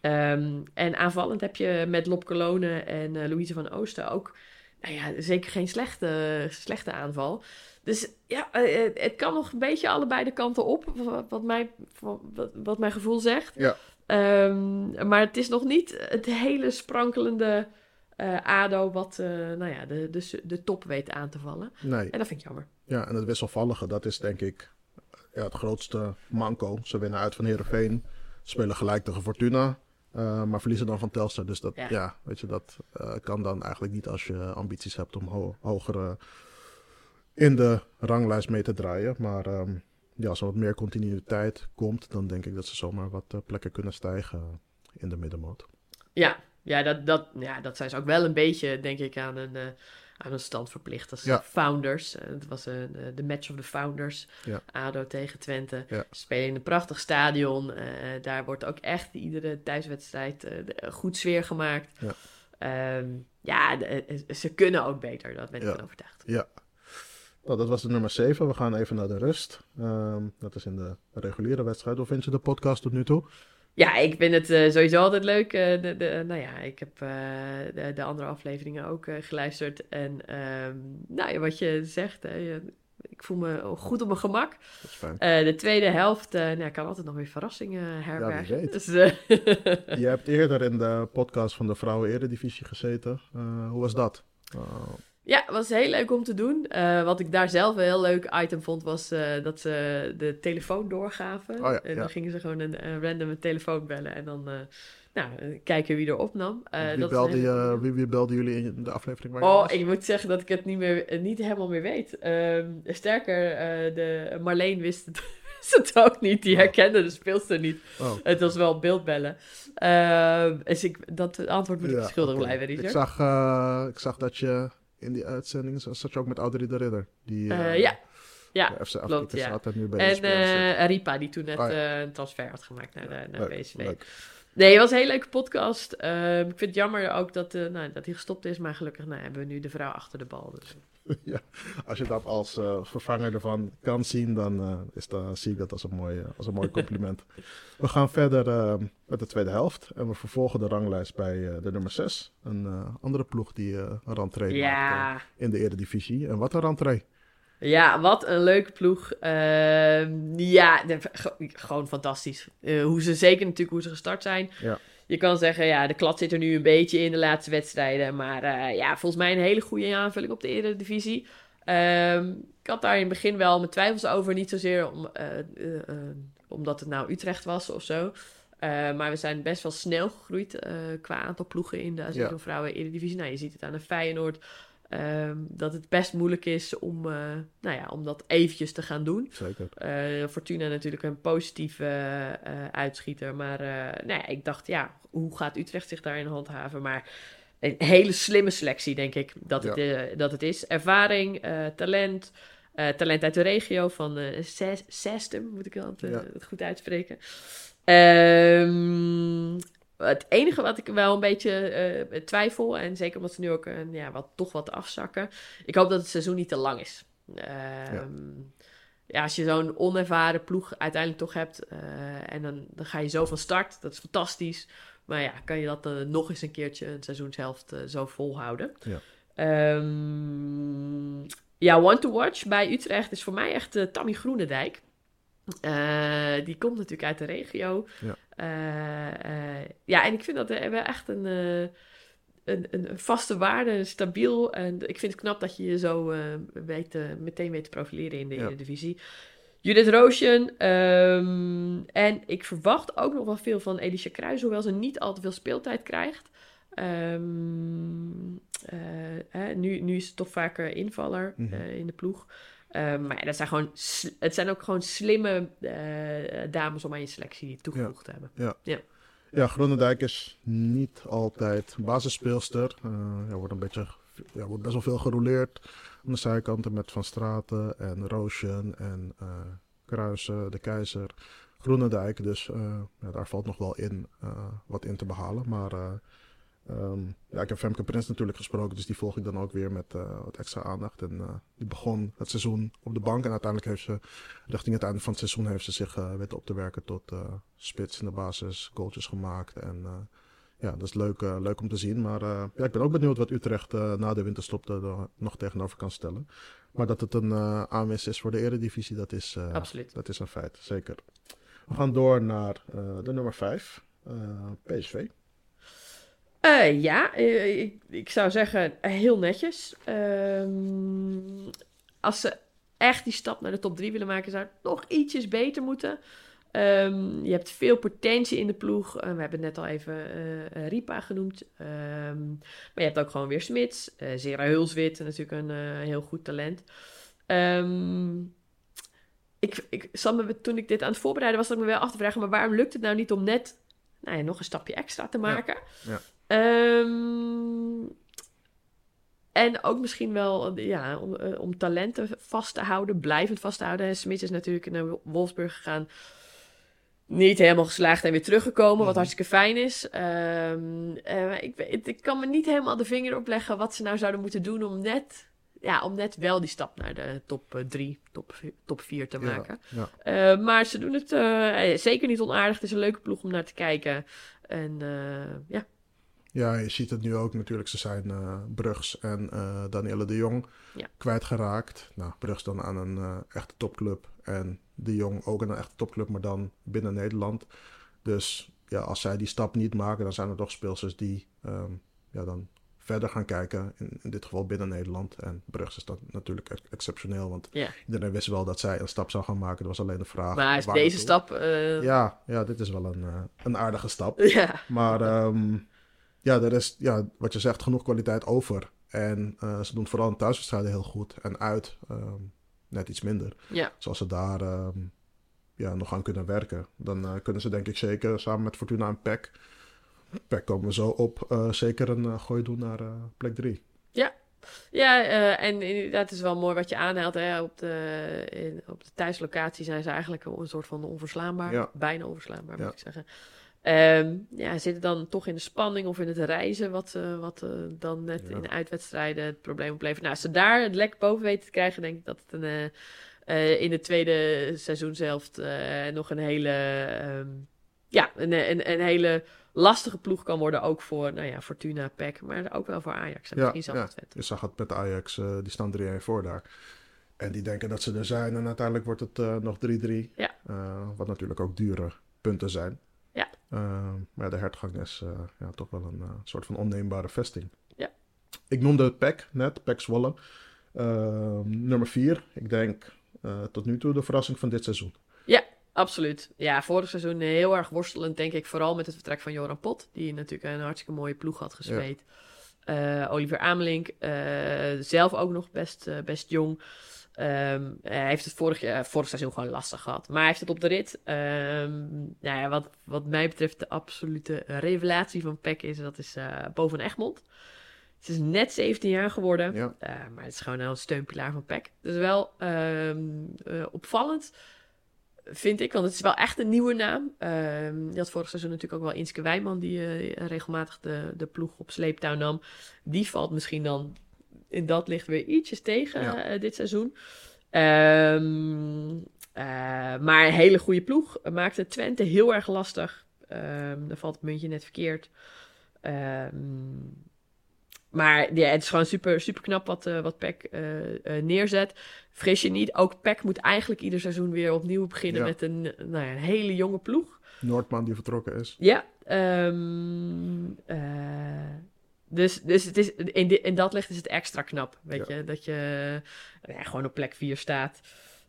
Um, en aanvallend heb je met Lop Colone en uh, Louise van Oosten ook... Nou ja, zeker geen slechte, slechte aanval. Dus ja, het kan nog een beetje allebei de kanten op, wat, wat, mij, wat, wat mijn gevoel zegt. Ja. Um, maar het is nog niet het hele sprankelende uh, ADO wat nou ja, de, de, de top weet aan te vallen. Nee. En dat vind ik jammer. Ja, en het wisselvallige, dat is denk ik ja, het grootste manco. Ze winnen uit van Heerenveen, spelen gelijk tegen Fortuna. maar verliezen dan van Telstar. Dus dat, ja. weet je, dat kan dan eigenlijk niet als je ambities hebt om ho hogere in de ranglijst mee te draaien. Maar ehm, ja, als er wat meer continuïteit komt, dan denk ik dat ze zomaar wat uh, plekken kunnen stijgen in de middenmoot. Ja, ja, dat, dat, ja, dat zijn ze ook wel een beetje, denk ik, aan een, aan een stand verplicht. Als ja. founders. Uh, het was een, de match of the founders. Ja. ADO tegen Twente. Ja. Spelen in een prachtig stadion. daar wordt ook echt iedere thuiswedstrijd goed sfeer gemaakt. Ja, um, ja ze kunnen ook beter, dat ben ik van overtuigd. Ja, nou, dat was de nummer 7. We gaan even naar de rust. Um, dat is in de reguliere wedstrijd. Hoe vind je de podcast tot nu toe? Ja, ik vind het uh, sowieso altijd leuk. Uh, de, de, nou ja, ik heb uh, de, de, andere afleveringen ook geluisterd. En um, nou ja, wat je zegt, hè, ik voel me goed op mijn gemak. Dat is fijn. de tweede helft, nou, kan altijd nog weer verrassingen herbergen. Ja, dus, je hebt eerder in de podcast van de Vrouwen Eredivisie gezeten. hoe was dat? Ja, was heel leuk om te doen. Uh, wat ik daar zelf een heel leuk item vond, was uh, dat ze de telefoon doorgaven. Oh ja, en dan gingen ze gewoon een, een random telefoon bellen en dan uh, nou, kijken wie er opnam. wie, dat belde wie, wie, belde jullie in de aflevering? Waar oh, ik moet zeggen dat ik het niet, meer, niet helemaal meer weet. Ehm, sterker, de, Marleen wist het, wist het ook niet. Die oh. herkende de speelster niet. Oh. Het was wel beeldbellen. Ehm, dus ik, dat antwoord moet ik ja, schuldig okay. blijven, Richard. Ik zag, ik zag dat je in die uitzending zat je ook met Audrey de Ridder. Die, uh, ja. Ja, FC klopt, ja. nu bij En uh, Ripa, die toen net oh, ja. een transfer had gemaakt naar, de, naar PSV. Nee, het was een hele leuke podcast. Uh, ik vind het jammer ook dat, nou, dat hij gestopt is, maar gelukkig nou, hebben we nu de vrouw achter de bal. Dus. ja, als je dat als uh, vervanger ervan kan zien, dan is dat, zie ik dat als een mooi, als een mooi compliment. we gaan verder met de tweede helft en we vervolgen de ranglijst bij de nummer 6. Een andere ploeg die een rentree ja. maakt in de Eredivisie. En wat een rentree. Ja, wat een leuke ploeg. Uh, ja, de, gewoon fantastisch. Hoe ze, zeker natuurlijk hoe ze gestart zijn. Ja. Je kan zeggen, ja, de klad zit er nu een beetje in de laatste wedstrijden. Maar uh, ja, volgens mij een hele goede aanvulling op de Eredivisie. Uh, ik had daar in het begin wel mijn twijfels over. Niet zozeer om, eh, omdat het nou Utrecht was of zo. maar we zijn best wel snel gegroeid qua aantal ploegen in de ja. vrouwen Eredivisie. Nou, je ziet het aan de Feyenoord... Um, dat het best moeilijk is om, uh, nou ja, om dat eventjes te gaan doen. Zeker. Uh, Fortuna natuurlijk een positieve uh, uitschieter. Maar nou ja, ik dacht, ja, hoe gaat Utrecht zich daarin handhaven? Maar een hele slimme selectie, denk ik, dat, ja. het, dat het is. Ervaring, talent, talent uit de regio van Sestum, moet ik het, ja. het goed uitspreken. Um, het enige wat ik wel een beetje uh, twijfel, en zeker omdat ze nu ook ja, wat, toch wat afzakken. Ik hoop dat het seizoen niet te lang is. Uh, ja. ja. als je zo'n onervaren ploeg uiteindelijk toch hebt eh, en dan, dan ga je zo van start, dat is fantastisch. Maar ja, kan je dat nog eens een keertje een seizoenshelft zo volhouden? Ja. Um, ja, one to watch bij Utrecht is voor mij echt Tammy Groenendijk. Uh, die komt natuurlijk uit de regio. Ja, ja en ik vind dat we echt een, een, een, vaste waarde, stabiel. En ik vind het knap dat je je zo weet, meteen weet te profileren in de ja. divisie. Judith Roosjen. Um, en ik verwacht ook nog wel veel van Elisha Kruis, hoewel ze niet al te veel speeltijd krijgt. Um, nu, nu is het toch vaker invaller mm -hmm. in de ploeg. Um, maar ja, dat zijn gewoon, het zijn ook gewoon slimme uh, dames om aan je selectie toegevoegd te hebben. Ja. ja. Ja, Groenendijk is niet altijd basisspeelster. Uh, ja, wordt een beetje, ja, wordt best wel veel gerouleerd aan de zijkanten met Van Straten en Roosjen en uh, Kruisen, de Keizer, Groenendijk. Dus uh, ja, daar valt nog wel in wat in te behalen. Maar Um, ja, ik heb Femke Prins natuurlijk gesproken, dus die volg ik dan ook weer met uh, wat extra aandacht. En uh, die begon het seizoen op de bank en uiteindelijk heeft ze, richting het einde van het seizoen, heeft ze zich uh, weten op te werken tot spits in de basis, goaltjes gemaakt. En ja, dat is leuk, leuk om te zien. Maar ja, ik ben ook benieuwd wat Utrecht na de winterstop er nog tegenover kan stellen. Maar dat het een aanwinst is voor de eredivisie, dat is, dat is een feit, zeker. We gaan door naar de nummer 5, PSV. Uh, ja, uh, ik, ik, zou zeggen heel netjes. Uh, als ze echt die stap naar de top 3 willen maken, zou het nog ietsjes beter moeten. Ehm, je hebt veel potentie in de ploeg. we hebben net al even uh, Ripa genoemd. Ehm, maar je hebt ook gewoon weer Smits. Uh, Zera Hulswit, natuurlijk een heel goed talent. Um, ik, ik zat me, toen ik dit aan het voorbereiden was, dat ik me wel af te vragen, maar waarom lukt het nou niet om net nou ja, nog een stapje extra te maken? Ja. Ehm, en ook misschien wel ja, om, uh, om, talenten vast te houden, blijvend vast te houden. Smit is natuurlijk naar Wolfsburg gegaan. Niet helemaal geslaagd en weer teruggekomen, wat mhm. hartstikke fijn is. Um, uh, ik, ik kan me niet helemaal de vinger opleggen wat ze nou zouden moeten doen om net ja, om net wel die stap naar de top 3, uh, top, top 4 te maken. Ja, ja. Uh, maar ze doen het uh, zeker niet onaardig. Het is een leuke ploeg om naar te kijken. En ja. Ja, je ziet het nu ook natuurlijk. Ze zijn Brugs en Danielle de Jong ja. kwijtgeraakt. Nou, Brugs dan aan een echte topclub. En de Jong ook aan een echte topclub, maar dan binnen Nederland. Dus ja, als zij die stap niet maken, dan zijn er toch speelsters die um, ja, dan verder gaan kijken. In, in, dit geval binnen Nederland. En Brugs is dat natuurlijk exceptioneel. Want iedereen wist wel dat zij een stap zou gaan maken. Dat was alleen de vraag. Maar is deze stap... Uh... Ja, ja, dit is wel een, uh, een aardige stap. Ja. Maar um, ja, er is, ja, wat je zegt, genoeg kwaliteit over. En uh, ze doen vooral in thuiswedstrijden heel goed. En uit um, net iets minder. Ja. Zoals ze daar um, ja, nog aan kunnen werken. Dan kunnen ze denk ik zeker samen met Fortuna en PEC daar komen we zo op uh, zeker een gooi doen naar plek 3. Ja, ja en inderdaad is wel mooi wat je aanhaalt. Hè? Op, de, in, op de thuislocatie zijn ze eigenlijk een soort van onverslaanbaar. Ja. Bijna onverslaanbaar, moet ik zeggen. Um, ja, zitten dan toch in de spanning of in het reizen, wat, wat dan net in de uitwedstrijden het probleem oplevert. Nou, als ze daar het lek boven weten te krijgen, denk ik dat het een, in de tweede seizoenshelft nog een hele, um, ja, een, een, een hele lastige ploeg kan worden. Ook voor nou ja, Fortuna, PEC, maar ook wel voor Ajax. En ja, misschien ja. Je zag het met Ajax, die staan 3-1 voor daar. En die denken dat ze er zijn en uiteindelijk wordt het nog 3-3. Ja. Uh, wat natuurlijk ook dure punten zijn. Ja. maar de hertgang is ja, toch wel een soort van onneembare vesting. Ja. Ik noemde PEC net, PEC Zwolle. nummer 4. Ik denk tot nu toe de verrassing van dit seizoen. Ja, Absoluut. Ja, vorig seizoen heel erg worstelend, denk ik. Vooral met het vertrek van Joran Pot, die natuurlijk een hartstikke mooie ploeg had gespeeld. Eh, Oliver Amelink, uh, zelf ook nog best, uh, best jong. Um, hij heeft het vorig, vorig seizoen gewoon lastig gehad. Maar hij heeft het op de rit. Um, nou ja, wat, wat mij betreft de absolute revelatie van Peck is, dat is Boven Egmond. Het is net 17 jaar geworden. Ja. maar het is gewoon een steunpilaar van Peck. Dus wel um, opvallend vind ik. Want het is wel echt een nieuwe naam. Je had vorig seizoen natuurlijk ook wel Inske Wijman, die regelmatig de, de ploeg op sleeptouw nam. Die valt misschien dan in dat licht weer ietsjes tegen uh, dit seizoen. Um, uh, maar een hele goede ploeg. Maakte Twente heel erg lastig. Um, dan valt het muntje net verkeerd. Um, maar ja, het is gewoon super, super knap wat, uh, wat Peck neerzet. Vrees je niet, ook Peck moet eigenlijk ieder seizoen weer opnieuw beginnen met een, nou ja, een hele jonge ploeg. Noordman die vertrokken is. Ja, um, dus, dus het is, in, in dat licht is het extra knap, weet je. Dat je ja, gewoon op plek 4 staat.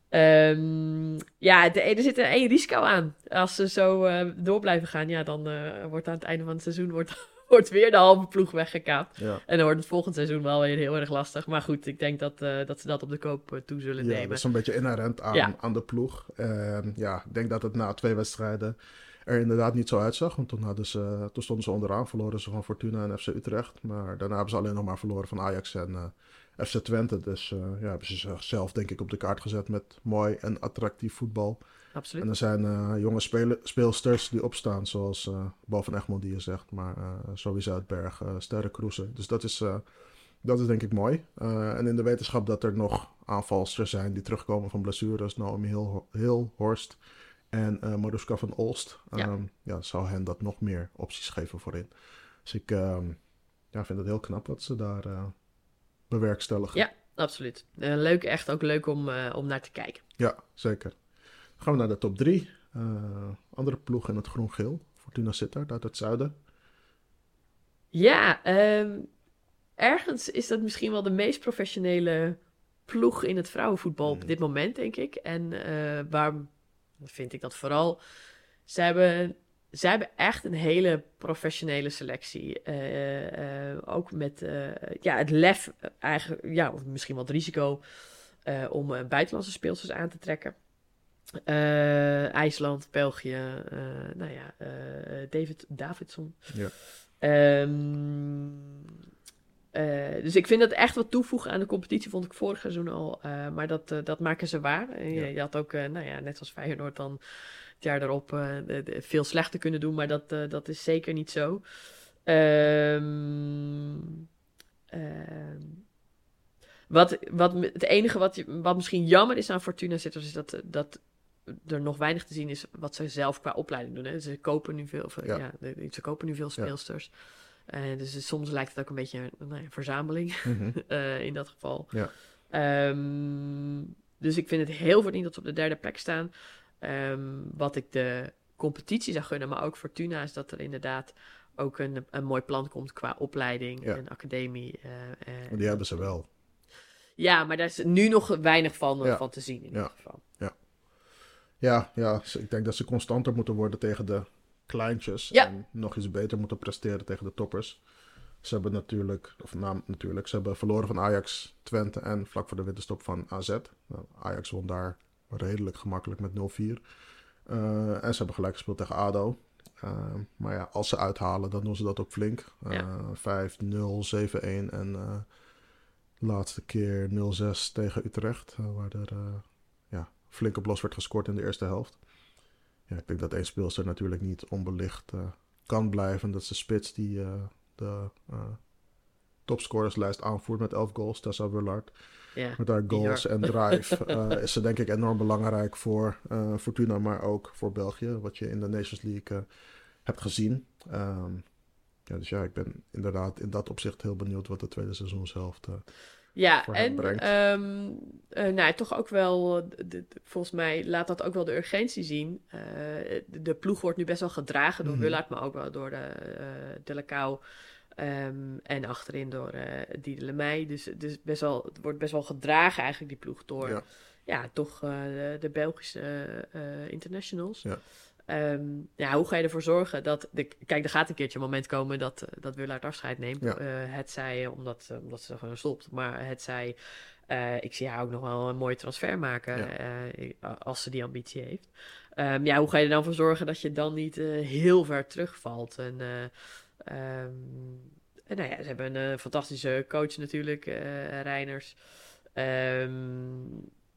Um, ja, de, er zit één risico aan. Als ze zo door blijven gaan, ja, dan wordt aan het einde van het seizoen wordt wordt weer de halve ploeg weggekaapt. Ja. En dan wordt het volgend seizoen wel weer heel erg lastig. Maar goed, ik denk dat, uh, dat ze dat op de koop toe zullen ja, nemen. dat is een beetje inherent aan, aan de ploeg. En ja, ik denk dat het na twee wedstrijden er inderdaad niet zo uitzag. Want toen, hadden ze, toen stonden ze onderaan, verloren ze van Fortuna en FC Utrecht. Maar daarna hebben ze alleen nog maar verloren van Ajax en uh, FC Twente. Dus ja, hebben ze zichzelf denk ik op de kaart gezet met mooi en attractief voetbal. Absoluut. En er zijn uh, jonge speel speelsters die opstaan, zoals uh, Boven Egmond die je zegt, maar sowieso het Berg, uh, Sterre Kroesen. Dus dat is, dat is denk ik mooi. en in de wetenschap dat er nog aanvalsters zijn die terugkomen van blessures, Naomi Heel, Heel Horst en uh, Maruska van Olst, ja. Um, ja, zou hen dat nog meer opties geven voorin. Dus ik um, ja, vind het heel knap wat ze daar bewerkstelligen. Ja, absoluut. leuk, echt ook leuk om, om naar te kijken. Ja, zeker gaan we naar de top 3. Uh, eh, andere ploeg in het groen-geel. Fortuna Sittard uit het zuiden. Ja, um, ergens is dat misschien wel de meest professionele ploeg in het vrouwenvoetbal op Mm. dit moment, denk ik. En eh, waar vind ik dat vooral? Ze hebben, ze hebben echt een hele professionele selectie. Eh, eh, ook met eh, ja, het lef, eigenlijk, ja, of misschien wel het risico om buitenlandse speelsters aan te trekken. IJsland, België, nou ja, David Davidson. Ja. Ehm, eh, dus ik vind dat echt wat toevoegen aan de competitie, vond ik vorig seizoen al. Eh, maar dat, eh, dat maken ze waar. Je, Ja. je had ook, nou ja, net als Feyenoord dan het jaar daarop de- de- veel slechter kunnen doen. Maar dat, dat is zeker niet zo. Ehm, ehm, wat, wat, het enige wat, wat misschien jammer is aan Fortuna Sitters is dat, dat er nog weinig te zien is wat ze zelf qua opleiding doen. Hè. Ze kopen nu veel, of, Ja. ja. ze kopen nu veel speelsters. Eh, dus soms lijkt het ook een beetje een nou ja, verzameling Mhm. eh, in dat geval. Ja. Ehm, dus ik vind het heel verdiend dat ze op de derde plek staan. Ehm, wat ik de competitie zou gunnen, maar ook Fortuna, is dat er inderdaad ook een, een mooi plan komt qua opleiding Ja. en academie. eh, die hebben ze wel. ja, maar daar is nu nog weinig van, Ja. van te zien in Ja. ieder geval. Ja, ja, ze- ik denk dat ze constanter moeten worden tegen de kleintjes. Ja. En nog eens beter moeten presteren tegen de toppers. Ze hebben natuurlijk, of naam natuurlijk, ze hebben verloren van Ajax, Twente en vlak voor de winterstop van AZ. Nou, Ajax won daar redelijk gemakkelijk met 0-4. Eh, en ze hebben gelijk gespeeld tegen ADO. Eh, maar ja, als ze uithalen, dan doen ze dat ook flink. Eh, Ja. 5-0, 7-1 en eh laatste keer 0-6 tegen Utrecht. eh, waar er eh, ja, flink op los werd gescoord in de eerste helft. Ja, ik denk dat één speelster natuurlijk niet onbelicht eh, kan blijven. Dat is de spits die eh, de eh, topscorerslijst aanvoert met 11 goals, Tessa Willard. Ja. Met haar goals en drive is ze denk ik enorm belangrijk voor Fortuna, maar ook voor België. Wat je in de Nations League hebt gezien. Ehm, ja, dus ja, ik ben inderdaad in dat opzicht heel benieuwd wat de tweede seizoenshelft... Ja, en ehm, eh, nou, toch ook wel, eh, de- de- volgens mij laat dat ook wel de urgentie zien. Eh, de, de ploeg wordt nu best wel gedragen door. Willard, maar ook wel door de, de Lecau. ehm, en achterin door eh Diede Lemay. Dus, dus best wel, het wordt best wel gedragen eigenlijk, die ploeg, door Ja. ja, toch de, de Belgische internationals. Ja. Ehm, ja, hoe ga je ervoor zorgen dat... De, kijk, er gaat een keertje een moment komen dat, eh, dat Willard afscheid neemt. Ja. Eh, het zij omdat, eh, omdat ze gewoon stopt. Maar het zij... ik zie haar ook nog wel een mooie transfer maken Ja. als ze die ambitie heeft. Ehm, ja, hoe ga je er dan voor zorgen dat je dan niet heel ver terugvalt? En, eh, ehm, en nou ja, ze hebben een fantastische coach natuurlijk, Reiners. Ehm,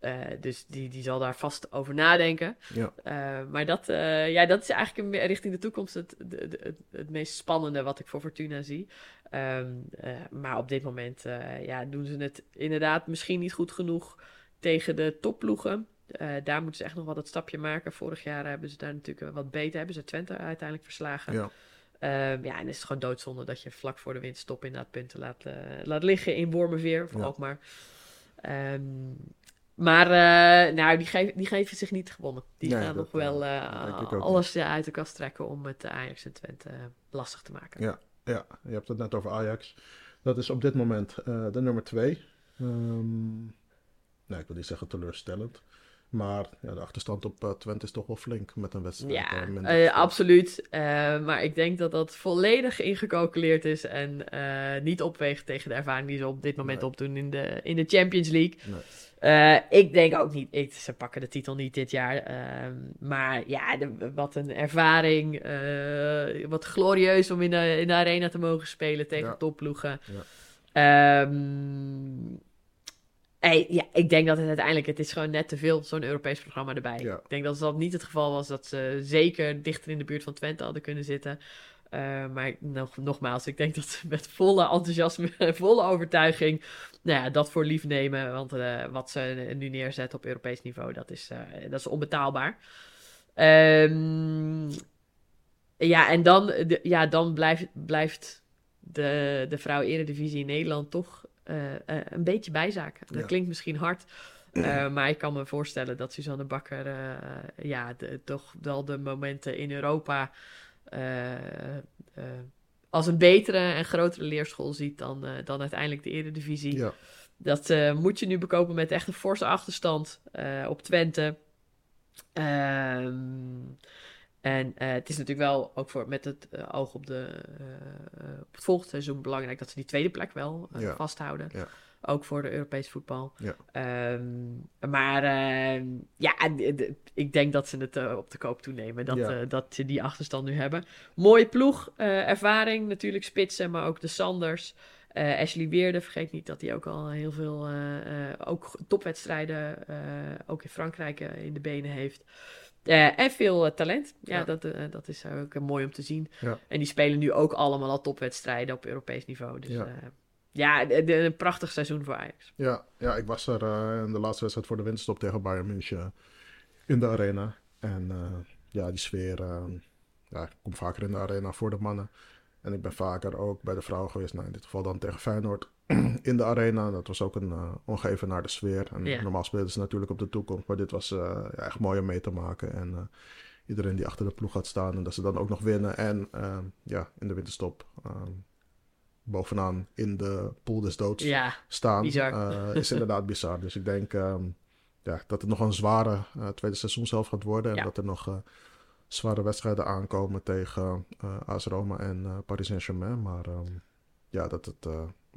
eh, dus die, die zal daar vast over nadenken. Ja. Eh, maar dat, eh, ja, dat is eigenlijk een, richting de toekomst het, de- de- het, het meest spannende wat ik voor Fortuna zie. Ehm, eh, maar op dit moment ja, doen ze het inderdaad misschien niet goed genoeg tegen de topploegen. Daar moeten ze echt nog wel dat stapje maken. Vorig jaar hebben ze daar natuurlijk wat beter. Hebben ze Twente uiteindelijk verslagen. ja. Ehm, ja, en is het gewoon doodzonde dat je vlak voor de winterstop inderdaad punten laat, eh, laat liggen in Wormerveer of Ja. Alkmaar. Ehm, maar eh, nou, die, geef, die geven zich niet gewonnen. Die Nee, gaan nog wel eh, eh, alles uit de kast trekken om het Ajax en Twente lastig te maken. Ja, ja, je hebt het net over Ajax. Dat is op dit moment de nummer twee. Ehm, nee, ik wil niet zeggen teleurstellend. Maar ja, de achterstand op eh, Twente is toch wel flink met een wedstrijd. Ja, eh, eh, absoluut. Maar ik denk dat dat volledig ingecalculeerd is en niet opweegt tegen de ervaring die ze op dit moment Nee. opdoen in de, in de Champions League. Nee. Ik denk ook niet, ik, ze pakken de titel niet dit jaar. ehm, maar ja, de- wat een ervaring. wat glorieus om in de, in de arena te mogen spelen tegen Ja. topploegen. Ja. Ehm, hey, ja, ik denk dat het uiteindelijk, het is gewoon net te veel zo'n Europees programma erbij. Ja. Ik denk dat dat niet het geval was dat ze zeker dichter in de buurt van Twente hadden kunnen zitten. Eh, maar nog, nogmaals, ik denk dat ze met volle enthousiasme en volle overtuiging nou ja, dat voor lief nemen. Want eh, wat ze nu neerzetten op Europees niveau, dat is, eh, dat is onbetaalbaar. Ehm, ja, en dan, de, ja, dan blijft, blijft de, de vrouw Eredivisie in Nederland toch een beetje bijzaken. Dat Ja. klinkt misschien hard, eh, maar ik kan me voorstellen dat Suzanne Bakker eh, ja, de- toch wel de momenten in Europa eh, eh, als een betere en grotere leerschool ziet dan, eh, dan uiteindelijk de Eredivisie. Ja, Dat moet je nu bekopen met echt een forse achterstand op Twente. Ehm en uh, het is natuurlijk wel ook voor, met het uh, oog op, de, uh, op het volgende seizoen belangrijk dat ze die tweede plek wel ja. vasthouden. Ja. Ook voor de Europees voetbal. Ja. Um, maar ehm, ja, ik denk dat ze het op de koop toenemen. Dat, dat ze die achterstand nu hebben. Mooie ploeg, ervaring natuurlijk, spitsen, maar ook de Sanders. Ashley Weerde, vergeet niet dat hij ook al heel veel ook topwedstrijden, ook in Frankrijk, in de benen heeft. Uh, en veel uh, talent. Ja, Dat, uh, dat is ook mooi om te zien. Ja. En die spelen nu ook allemaal al topwedstrijden op Europees niveau. Dus ja, ja een prachtig seizoen voor Ajax. Ja, ja ik was er in de laatste wedstrijd voor de winterstop tegen Bayern München in de arena. En ja, die sfeer... ja, ik kom vaker in de arena voor de mannen. En ik ben vaker ook bij de vrouwen geweest. Nou, in dit geval dan tegen Feyenoord in de arena. Dat was ook een uh, ongeven naar de sfeer. En normaal spelen ze natuurlijk op de toekomst. Maar dit was uh, ja, echt mooi om mee te maken. En uh, iedereen die achter de ploeg gaat staan. En dat ze dan ook nog winnen. En ja, in de winterstop bovenaan in de pool des doods ja, staan. is inderdaad bizar. Dus ik denk um, ja, dat het nog een zware tweede seizoen zelf gaat worden. En dat er nog zware wedstrijden aankomen tegen AS Roma en Paris Saint-Germain. Maar um, ja, dat het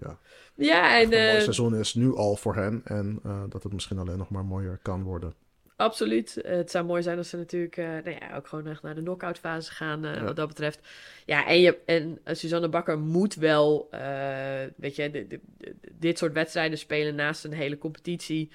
ja, ja en, een mooi seizoen is nu al voor hen. En uh, dat het misschien alleen nog maar mooier kan worden. Absoluut. Het zou mooi zijn als ze natuurlijk uh, nou ja, ook gewoon echt naar de knock-out fase gaan, uh, ja. wat dat betreft. Ja, en, je, en Suzanne Bakker moet wel, weet je, dit soort wedstrijden spelen naast een hele competitie.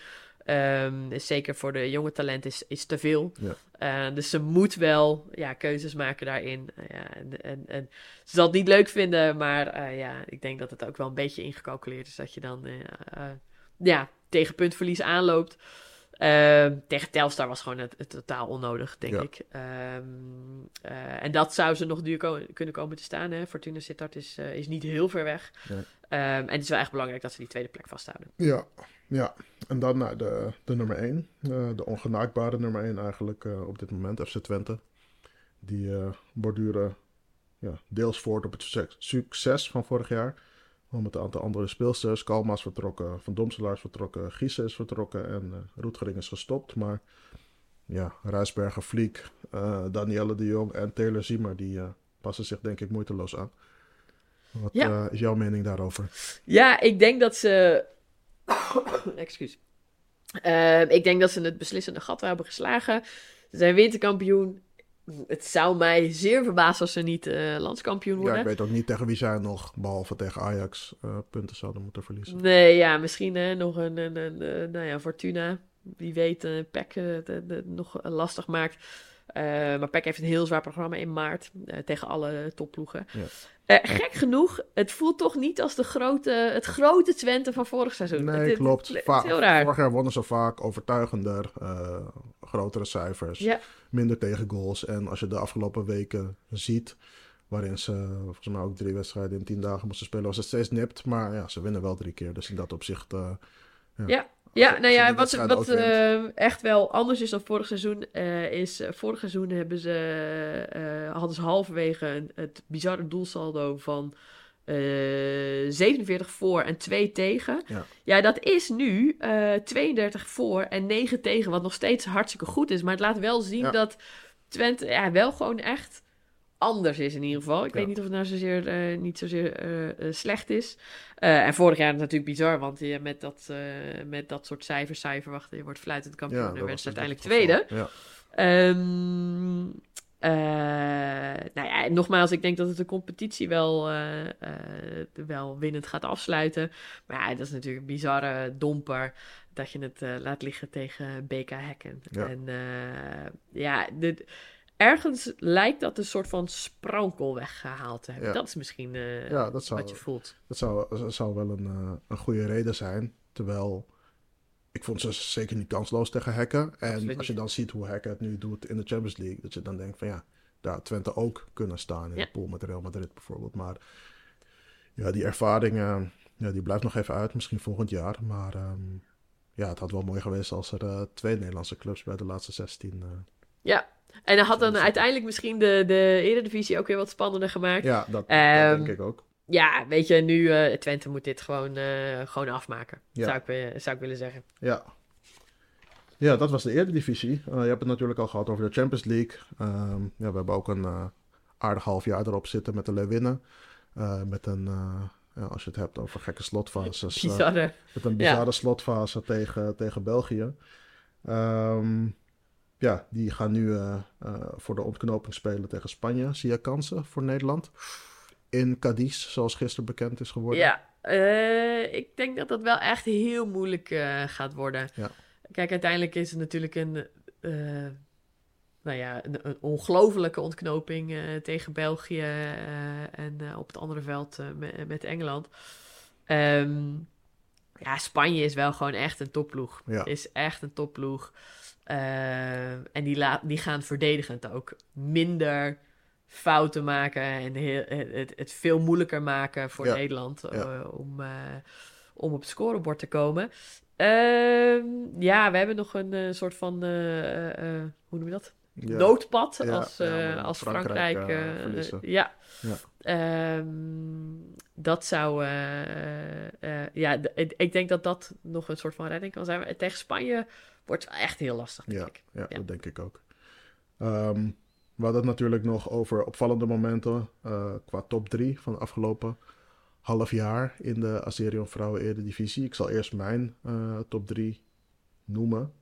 Um, zeker voor de jonge talent is, is te veel. Ja. Uh, dus ze moet wel ja, keuzes maken daarin. Uh, ja, en, en, en, ze zal het niet leuk vinden, maar uh, ja, ik denk dat het ook wel een beetje ingecalculeerd is dat je dan ja, tegen puntverlies aanloopt. Ehm, tegen Telstar was gewoon het, het totaal onnodig, denk ja. ik. Um, en dat zou ze nog duur ko kunnen komen te staan. Hè? Fortuna Sittard is, is niet heel ver weg. Ja. en het is wel echt belangrijk dat ze die tweede plek vasthouden. Ja, ja, en dan naar de, de nummer 1. Uh, de ongenaakbare nummer 1 eigenlijk uh, op dit moment, FC Twente. Die uh, borduren ja, deels voort op het succes, succes van vorig jaar. Met een aantal andere speelsters. Kalma is vertrokken, Van Domselaar is vertrokken, Giese is vertrokken en uh, Roetgering is gestopt. Maar ja, Rijsberger, Vliek, Danielle de Jong en Taylor Ziemer die passen zich denk ik moeiteloos aan. Wat ja. is jouw mening daarover? Ja, ik denk dat ze Excuus. Uh, ik denk dat ze het beslissende gat hebben geslagen. Ze zijn winterkampioen. Het zou mij zeer verbazen als ze niet uh, landskampioen worden. Ja, ik weet ook niet tegen wie zij nog, behalve tegen Ajax, uh, punten zouden moeten verliezen. Nee, ja, misschien nog een, een, een, een, nou ja, Fortuna. Wie weet, uh, Peck nog lastig maakt. Maar PEC heeft een heel zwaar programma in maart tegen alle topploegen. Ja. Uh, gek genoeg, het voelt toch niet als de grote, het grote Twente van vorig seizoen. Nee, het, klopt. Het, het, heel raar. Vorig jaar wonnen ze vaak overtuigender, grotere cijfers, ja. minder tegengoals. En als je de afgelopen weken ziet, waarin ze volgens mij ook drie wedstrijden in tien dagen moesten spelen, was het steeds nipt. Maar ja, ze winnen wel drie keer. Dus in dat opzicht... ja. ja. Ja, nou ja, wat, wat uh, echt wel anders is dan vorig seizoen, uh, is uh, vorig seizoen hebben ze, hadden ze halverwege het bizarre doelsaldo van 47 voor en 2 tegen. Ja, ja dat is nu 32 voor en 9 tegen, wat nog steeds hartstikke goed is. Maar het laat wel zien ja. dat Twente ja, wel gewoon echt anders is in ieder geval. Ik weet niet of het nou zozeer, uh, niet zozeer uh, slecht is. Uh, en vorig jaar natuurlijk bizar, want je met, dat, met dat soort cijfers zou je verwachten, je wordt fluitend kampioen ja, en werd ze uiteindelijk tweede. Ja. Um, nou ja, nogmaals, ik denk dat het de competitie wel, wel winnend gaat afsluiten. Maar ja, dat is natuurlijk een bizarre domper dat je het laat liggen tegen BK Hekken. Ja. En ja, de ergens lijkt dat een soort van sprankel weggehaald te hebben. Dat is misschien uh, ja, dat zou, wat je voelt. Dat zou, dat zou wel een, uh, een goede reden zijn. Terwijl ik vond ze zeker niet kansloos tegen Hekken. En als je dan ziet hoe Hekken het nu doet in de Champions League, dat je dan denkt van ja, daar Twente ook kunnen staan in ja. de pool met Real Madrid bijvoorbeeld. Maar ja, die ervaring, uh, ja, die blijft nog even uit, misschien volgend jaar. Maar um, ja, het had wel mooi geweest als er twee Nederlandse clubs bij de laatste 16 ja, en dan had dan uiteindelijk misschien de, de Eredivisie ook weer wat spannender gemaakt. Ja, dat, um, dat denk ik ook. ja, weet je, nu uh, Twente moet dit gewoon, gewoon afmaken. Zou, ik, zou ik willen zeggen. Ja. Ja, dat was de Eredivisie. Uh, je hebt het natuurlijk al gehad over de Champions League. Ehm, ja, we hebben ook een aardig half jaar erop zitten met de Leeuwinnen. met een ja, als je het hebt over gekke slotfases. Bizarre. met een bizarre slotfase tegen, tegen België. Ehm, ja, die gaan nu uh, voor de ontknoping spelen tegen Spanje. Zie je kansen voor Nederland? In Cadiz, zoals gisteren bekend is geworden. Ja, uh, ik denk dat dat wel echt heel moeilijk gaat worden. Ja. Kijk, uiteindelijk is het natuurlijk een nou ja, een, een ongelofelijke ontknoping tegen België en op het andere veld met, met, Engeland. Um, ja, Spanje is wel gewoon echt een topploeg. Ja. Is echt een topploeg. En die, laat, die gaan verdedigend ook minder fouten maken en heel, het, het, veel moeilijker maken voor ja. Nederland ja. om, om op het scorebord te komen. Uh, ja, we hebben nog een soort van, hoe noem je dat? noodpad als, als Frankrijk. Frankrijk ja. Um, dat zou. Ja, ik denk dat dat nog een soort van redding kan zijn. Tegen Spanje wordt echt heel lastig. Denk ja, ik. Ja, dat denk ik ook. Um, we hadden het natuurlijk nog over opvallende momenten qua top 3 van de afgelopen half jaar in de Azerion Vrouwen Eredivisie. Ik zal eerst mijn top 3 noemen.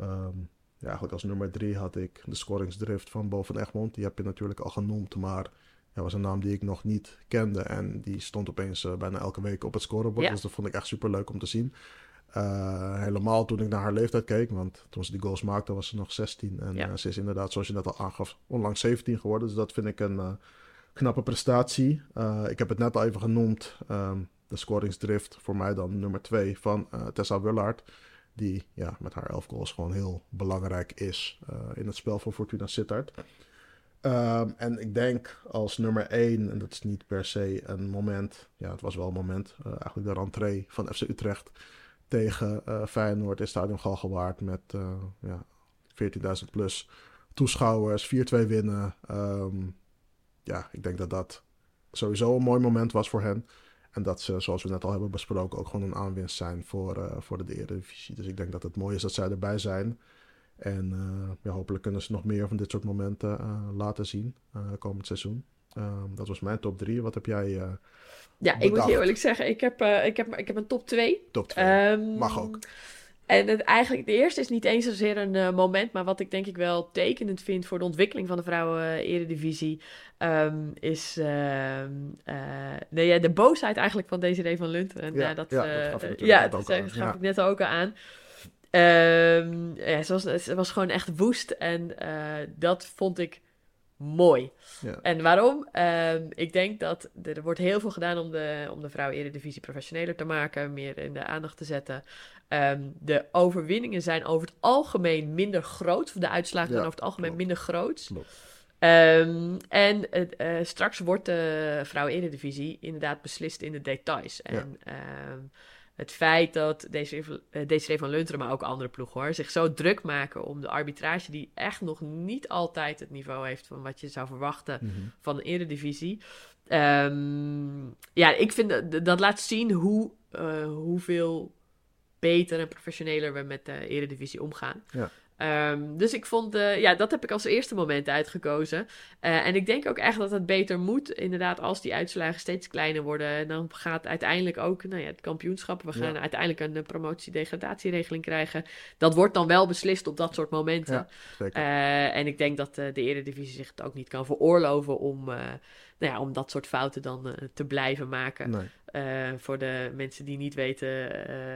Um, ja, eigenlijk als nummer drie had ik de scoringsdrift van Boven Egmond. Die heb je natuurlijk al genoemd, maar dat was een naam die ik nog niet kende. En die stond opeens uh, bijna elke week op het scorebord. Dus dat vond ik echt super leuk om te zien. Uh, helemaal toen ik naar haar leeftijd keek, want toen ze die goals maakte was ze nog 16. En ja. uh, ze is inderdaad, zoals je net al aangaf, onlangs 17 geworden. Dus dat vind ik een knappe prestatie. ik heb het net al even genoemd, um, de scoringsdrift voor mij dan nummer 2 van Tessa Wullaert die ja, met haar elf goals gewoon heel belangrijk is in het spel van Fortuna Sittard. Um, en ik denk als nummer 1, en dat is niet per se een moment, ja, het was wel een moment, eigenlijk de rentree van FC Utrecht tegen uh, Feyenoord in Stadion Galgenwaard met ja, 14.000 plus toeschouwers, 4-2 winnen. Um, ja, ik denk dat dat sowieso een mooi moment was voor hen. En dat ze, zoals we net al hebben besproken, ook gewoon een aanwinst zijn voor, uh, voor de Eredivisie. Dus ik denk dat het mooi is dat zij erbij zijn. En uh, hopelijk kunnen ze nog meer van dit soort momenten uh, laten zien komend seizoen. Ehm, dat was mijn top 3. Wat heb jij Ja, ik moet heel eerlijk zeggen, ik heb, ik heb, ik heb een top 2. Top 2, um, mag ook. En het, eigenlijk, de eerste is niet eens zozeer een uh, moment, maar wat ik denk ik wel tekenend vind voor de ontwikkeling van de vrouwen-eredivisie, um, is uh, uh, ja, de boosheid eigenlijk van Desiree van. En, ja, dat, ja, dat gaf, ja, dat, gaf ik net ook aan. Um, ja, ze, was, ze was gewoon echt woest en dat vond ik mooi. Ja. En waarom? Um, ik denk dat er, wordt heel veel gedaan om de, om de vrouwen-eredivisie professioneler te maken, meer in de aandacht te zetten. Um, de overwinningen zijn over het algemeen minder groot. De uitslagen zijn over het algemeen minder groot. Um, en uh, straks wordt de vrouwen-eredivisie inderdaad beslist in de details. En het feit dat deze, van Lunteren, maar ook andere ploegen hoor, zich zo druk maken om de arbitrage, die echt nog niet altijd het niveau heeft van wat je zou verwachten mm -hmm. van de eredivisie. Um, ja, ik vind dat, dat laat zien hoe, uh, hoeveel beter en professioneler we met de eredivisie omgaan. Ja. Um, dus ik vond, uh, ja, dat heb ik als eerste moment uitgekozen. Uh, en ik denk ook echt dat het beter moet, inderdaad, als die uitslagen steeds kleiner worden. En dan gaat uiteindelijk ook, nou ja, het kampioenschap, we gaan ja. uiteindelijk een promotie-degradatieregeling krijgen. Dat wordt dan wel beslist op dat soort momenten. Ja, uh, en ik denk dat de Eredivisie zich het ook niet kan veroorloven om, nou ja, om dat soort fouten dan te blijven maken. Nee. Uh, voor de mensen die niet weten uh,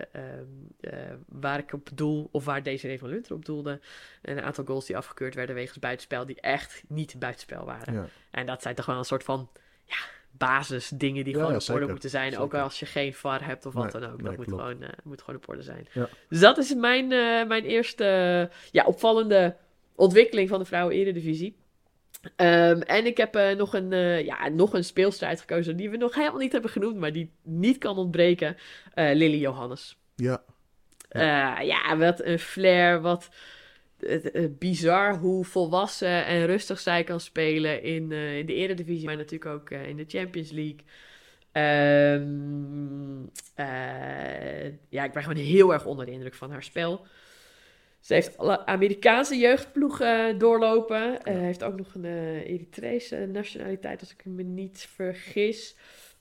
uh, waar ik op doel of waar deze van Lunter op doelde. Een aantal goals die afgekeurd werden wegens buitenspel die echt niet buitenspel waren. Ja. En dat zijn toch wel een soort van ja, basisdingen die ja, gewoon op orde moeten zijn. Zeker. Ook als je geen VAR hebt of wat nee, dan ook. Dat moet, gewoon, moet gewoon op orde zijn. Dus dat is mijn, mijn eerste ja, opvallende ontwikkeling van de vrouwen eredivisie. Um, en ik heb uh, nog, een, uh, ja, nog een speelster uitgekozen die we nog helemaal niet hebben genoemd, maar die niet kan ontbreken. Uh, Lily Johannes. Ja. Ja. ja, wat een flair, wat bizar hoe volwassen en rustig zij kan spelen in, in de Eredivisie, maar natuurlijk ook in de Champions League. Um, ja, ik ben gewoon heel erg onder de indruk van haar spel. Ze heeft alle Amerikaanse jeugdploegen doorlopen. Uh, heeft ook nog een uh, Eritrese nationaliteit, als ik me niet vergis.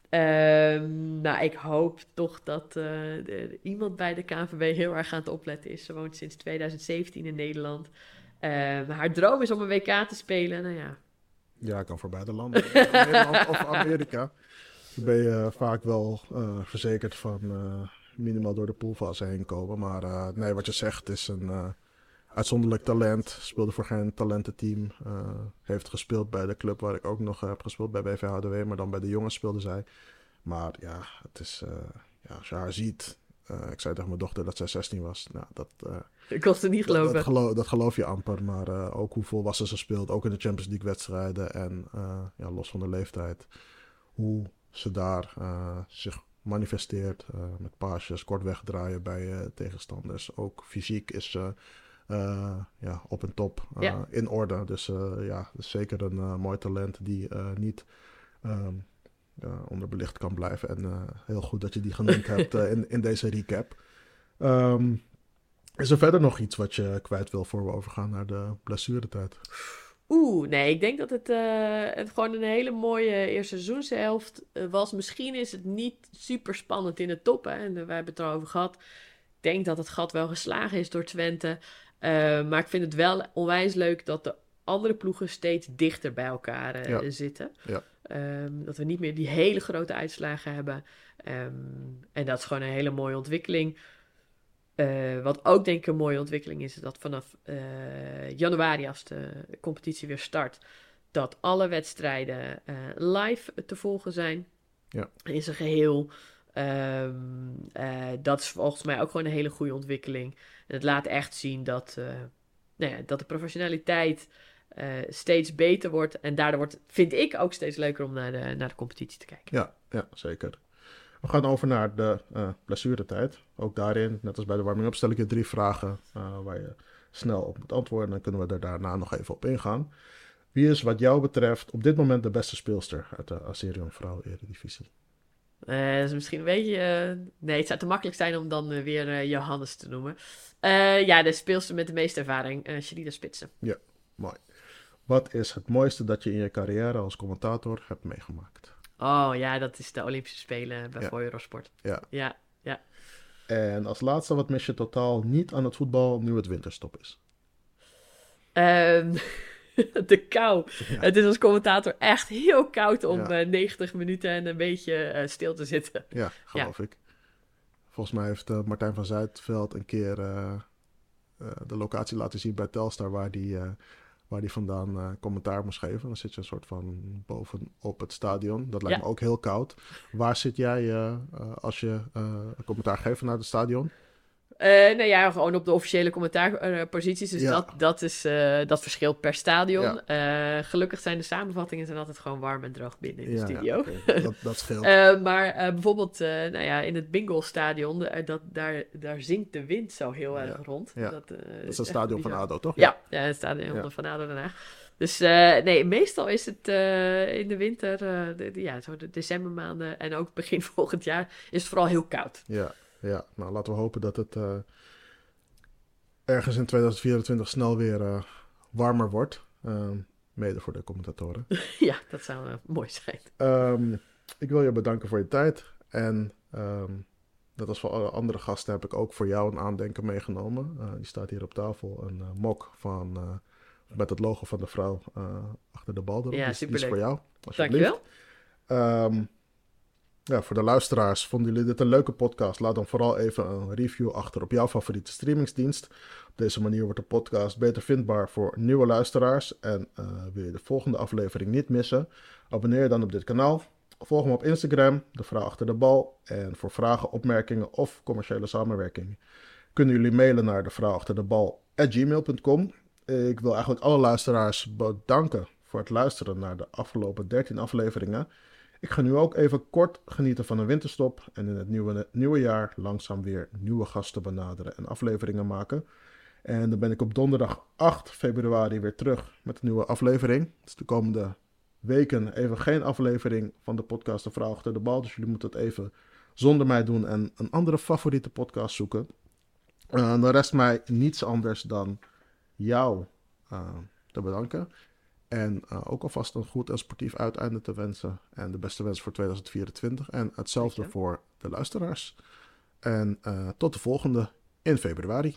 Um, nou, ik hoop toch dat de, iemand bij de KNVB heel erg aan het opletten is. Ze woont sinds 2017 in Nederland. Um, haar droom is om een WK te spelen. Nou ja. Ja, kan voor beide landen. Nederland of Amerika. Dan ben je vaak wel verzekerd van minimaal door de poolfase heen komen. Maar uh, nee, wat je zegt is een uh, uitzonderlijk talent. Speelde voor geen talententeam. Uh, heeft gespeeld bij de club waar ik ook nog heb gespeeld, bij BVHDW. Maar dan bij de jongens speelde zij. Maar ja, het is, ja als je haar ziet... ik zei tegen mijn dochter dat zij 16 was. Nou, dat, ik kon het niet geloven. Dat, geloof, dat geloof je amper. Maar ook hoe volwassen ze speelt. Ook in de Champions League wedstrijden. En ja, los van de leeftijd. Hoe ze daar zich manifesteert. Uh, met paasjes, kort wegdraaien bij uh, tegenstanders. Ook fysiek is ze uh, ja, op en top ja. in orde. Dus ja, is zeker een mooi talent die niet um, onderbelicht kan blijven. En heel goed dat je die genoemd hebt in, in deze recap. Um, is er verder nog iets wat je kwijt wil voor we overgaan naar de blessuretijd? Oeh, nee, ik denk dat het, uh, het gewoon een hele mooie eerste seizoenshelft uh, was. Misschien is het niet super spannend in de top. Hè? En uh, wij hebben het erover gehad. Ik denk dat het gat wel geslagen is door Twente. maar ik vind het wel onwijs leuk dat de andere ploegen steeds dichter bij elkaar ja. zitten. Ja. Um, dat we niet meer die hele grote uitslagen hebben. Um, en dat is gewoon een hele mooie ontwikkeling. Uh, wat ook denk ik een mooie ontwikkeling is, is dat vanaf uh, januari, als de competitie weer start, dat alle wedstrijden uh, live te volgen zijn. Ja. In zijn geheel. Um, dat is volgens mij ook gewoon een hele goede ontwikkeling. En het laat echt zien dat, nou ja, dat de professionaliteit steeds beter wordt. En daardoor wordt, vind ik, ook steeds leuker om naar de, naar de competitie te kijken. Ja, ja zeker. We gaan over naar de uh, blessuretijd. Ook daarin, net als bij de warming-up, stel ik je drie vragen uh, waar je snel op moet antwoorden. Dan kunnen we er daarna nog even op ingaan. Wie is wat jou betreft op dit moment de beste speelster uit de Aserion Vrouw Eredivisie? Uh, dat is misschien een beetje... nee, het zou te makkelijk zijn om dan weer Johannes te noemen. ja, de speelster met de meeste ervaring, uh, Sherida Spitsen. Ja, mooi. Wat is het mooiste dat je in je carrière als commentator hebt meegemaakt? Oh ja, dat is de Olympische Spelen bij ja. Eurosport. Ja. ja. Ja, En als laatste, wat mis je totaal niet aan het voetbal nu het winterstop is? Um, de kou. Het is als commentator echt heel koud om ja. uh, 90 minuten en een beetje uh, stil te zitten. Ja, geloof ik. Volgens mij heeft uh, Martijn van Zuidveld een keer de locatie laten zien bij Telstar waar die waar hij vandaan uh, commentaar moest geven. Dan zit je een soort van bovenop het stadion. Dat lijkt me ook heel koud. Waar zit jij uh, uh, als je commentaar geeft naar het stadion? Uh, nou ja, gewoon op de officiële commentaarposities. dus ja. dat, dat, is, uh, dat verschilt per stadion. Ja. Uh, gelukkig zijn de samenvattingen zijn altijd gewoon warm en droog binnen in de ja, studio. Okay. dat, dat scheelt. maar bijvoorbeeld nou ja, in het Bingo-stadion, dat, daar, daar zingt de wind zo heel erg rond. Dat, dat, is het stadion van ADO, toch? Ja, ja, het stadion van ADO daarna. Dus nee, meestal is het in de winter, de, ja, zo de decembermaanden en ook begin volgend jaar, is het vooral heel koud. Ja, ja, nou laten we hopen dat het uh, ergens in 2024 snel weer uh, warmer wordt. Uh, mede voor de commentatoren. ja, dat zou mooi zijn. Um, ik wil je bedanken voor je tijd. En um, net als voor alle andere gasten heb ik ook voor jou een aandenken meegenomen. die staat hier op tafel. Een mok van, met het logo van de vrouw achter de bal erop. Ja, die, die is voor jou. Dankjewel. Ja, voor de luisteraars, vonden jullie dit een leuke podcast? Laat dan vooral even een review achter op jouw favoriete streamingsdienst. Op deze manier wordt de podcast beter vindbaar voor nieuwe luisteraars. En uh, wil je de volgende aflevering niet missen? Abonneer je dan op dit kanaal. Volg me op Instagram, de vrouw achter de bal. En voor vragen, opmerkingen of commerciële samenwerking kunnen jullie mailen naar de vrouw achter de bal gmail.com. Ik wil eigenlijk alle luisteraars bedanken voor het luisteren naar de afgelopen 13 afleveringen. Ik ga nu ook even kort genieten van een winterstop en in het nieuwe, nieuwe jaar langzaam weer nieuwe gasten benaderen en afleveringen maken. En dan ben ik op donderdag 8 februari weer terug met een nieuwe aflevering. Dus de komende weken even geen aflevering van de podcast De Vrouw achter de bal. Dus jullie moeten het even zonder mij doen en een andere favoriete podcast zoeken. Uh, dan rest mij niets anders dan jou uh, te bedanken. En uh, ook alvast een goed en sportief uiteinde te wensen. En de beste wens voor 2024. En hetzelfde voor de luisteraars. En tot de volgende in februari.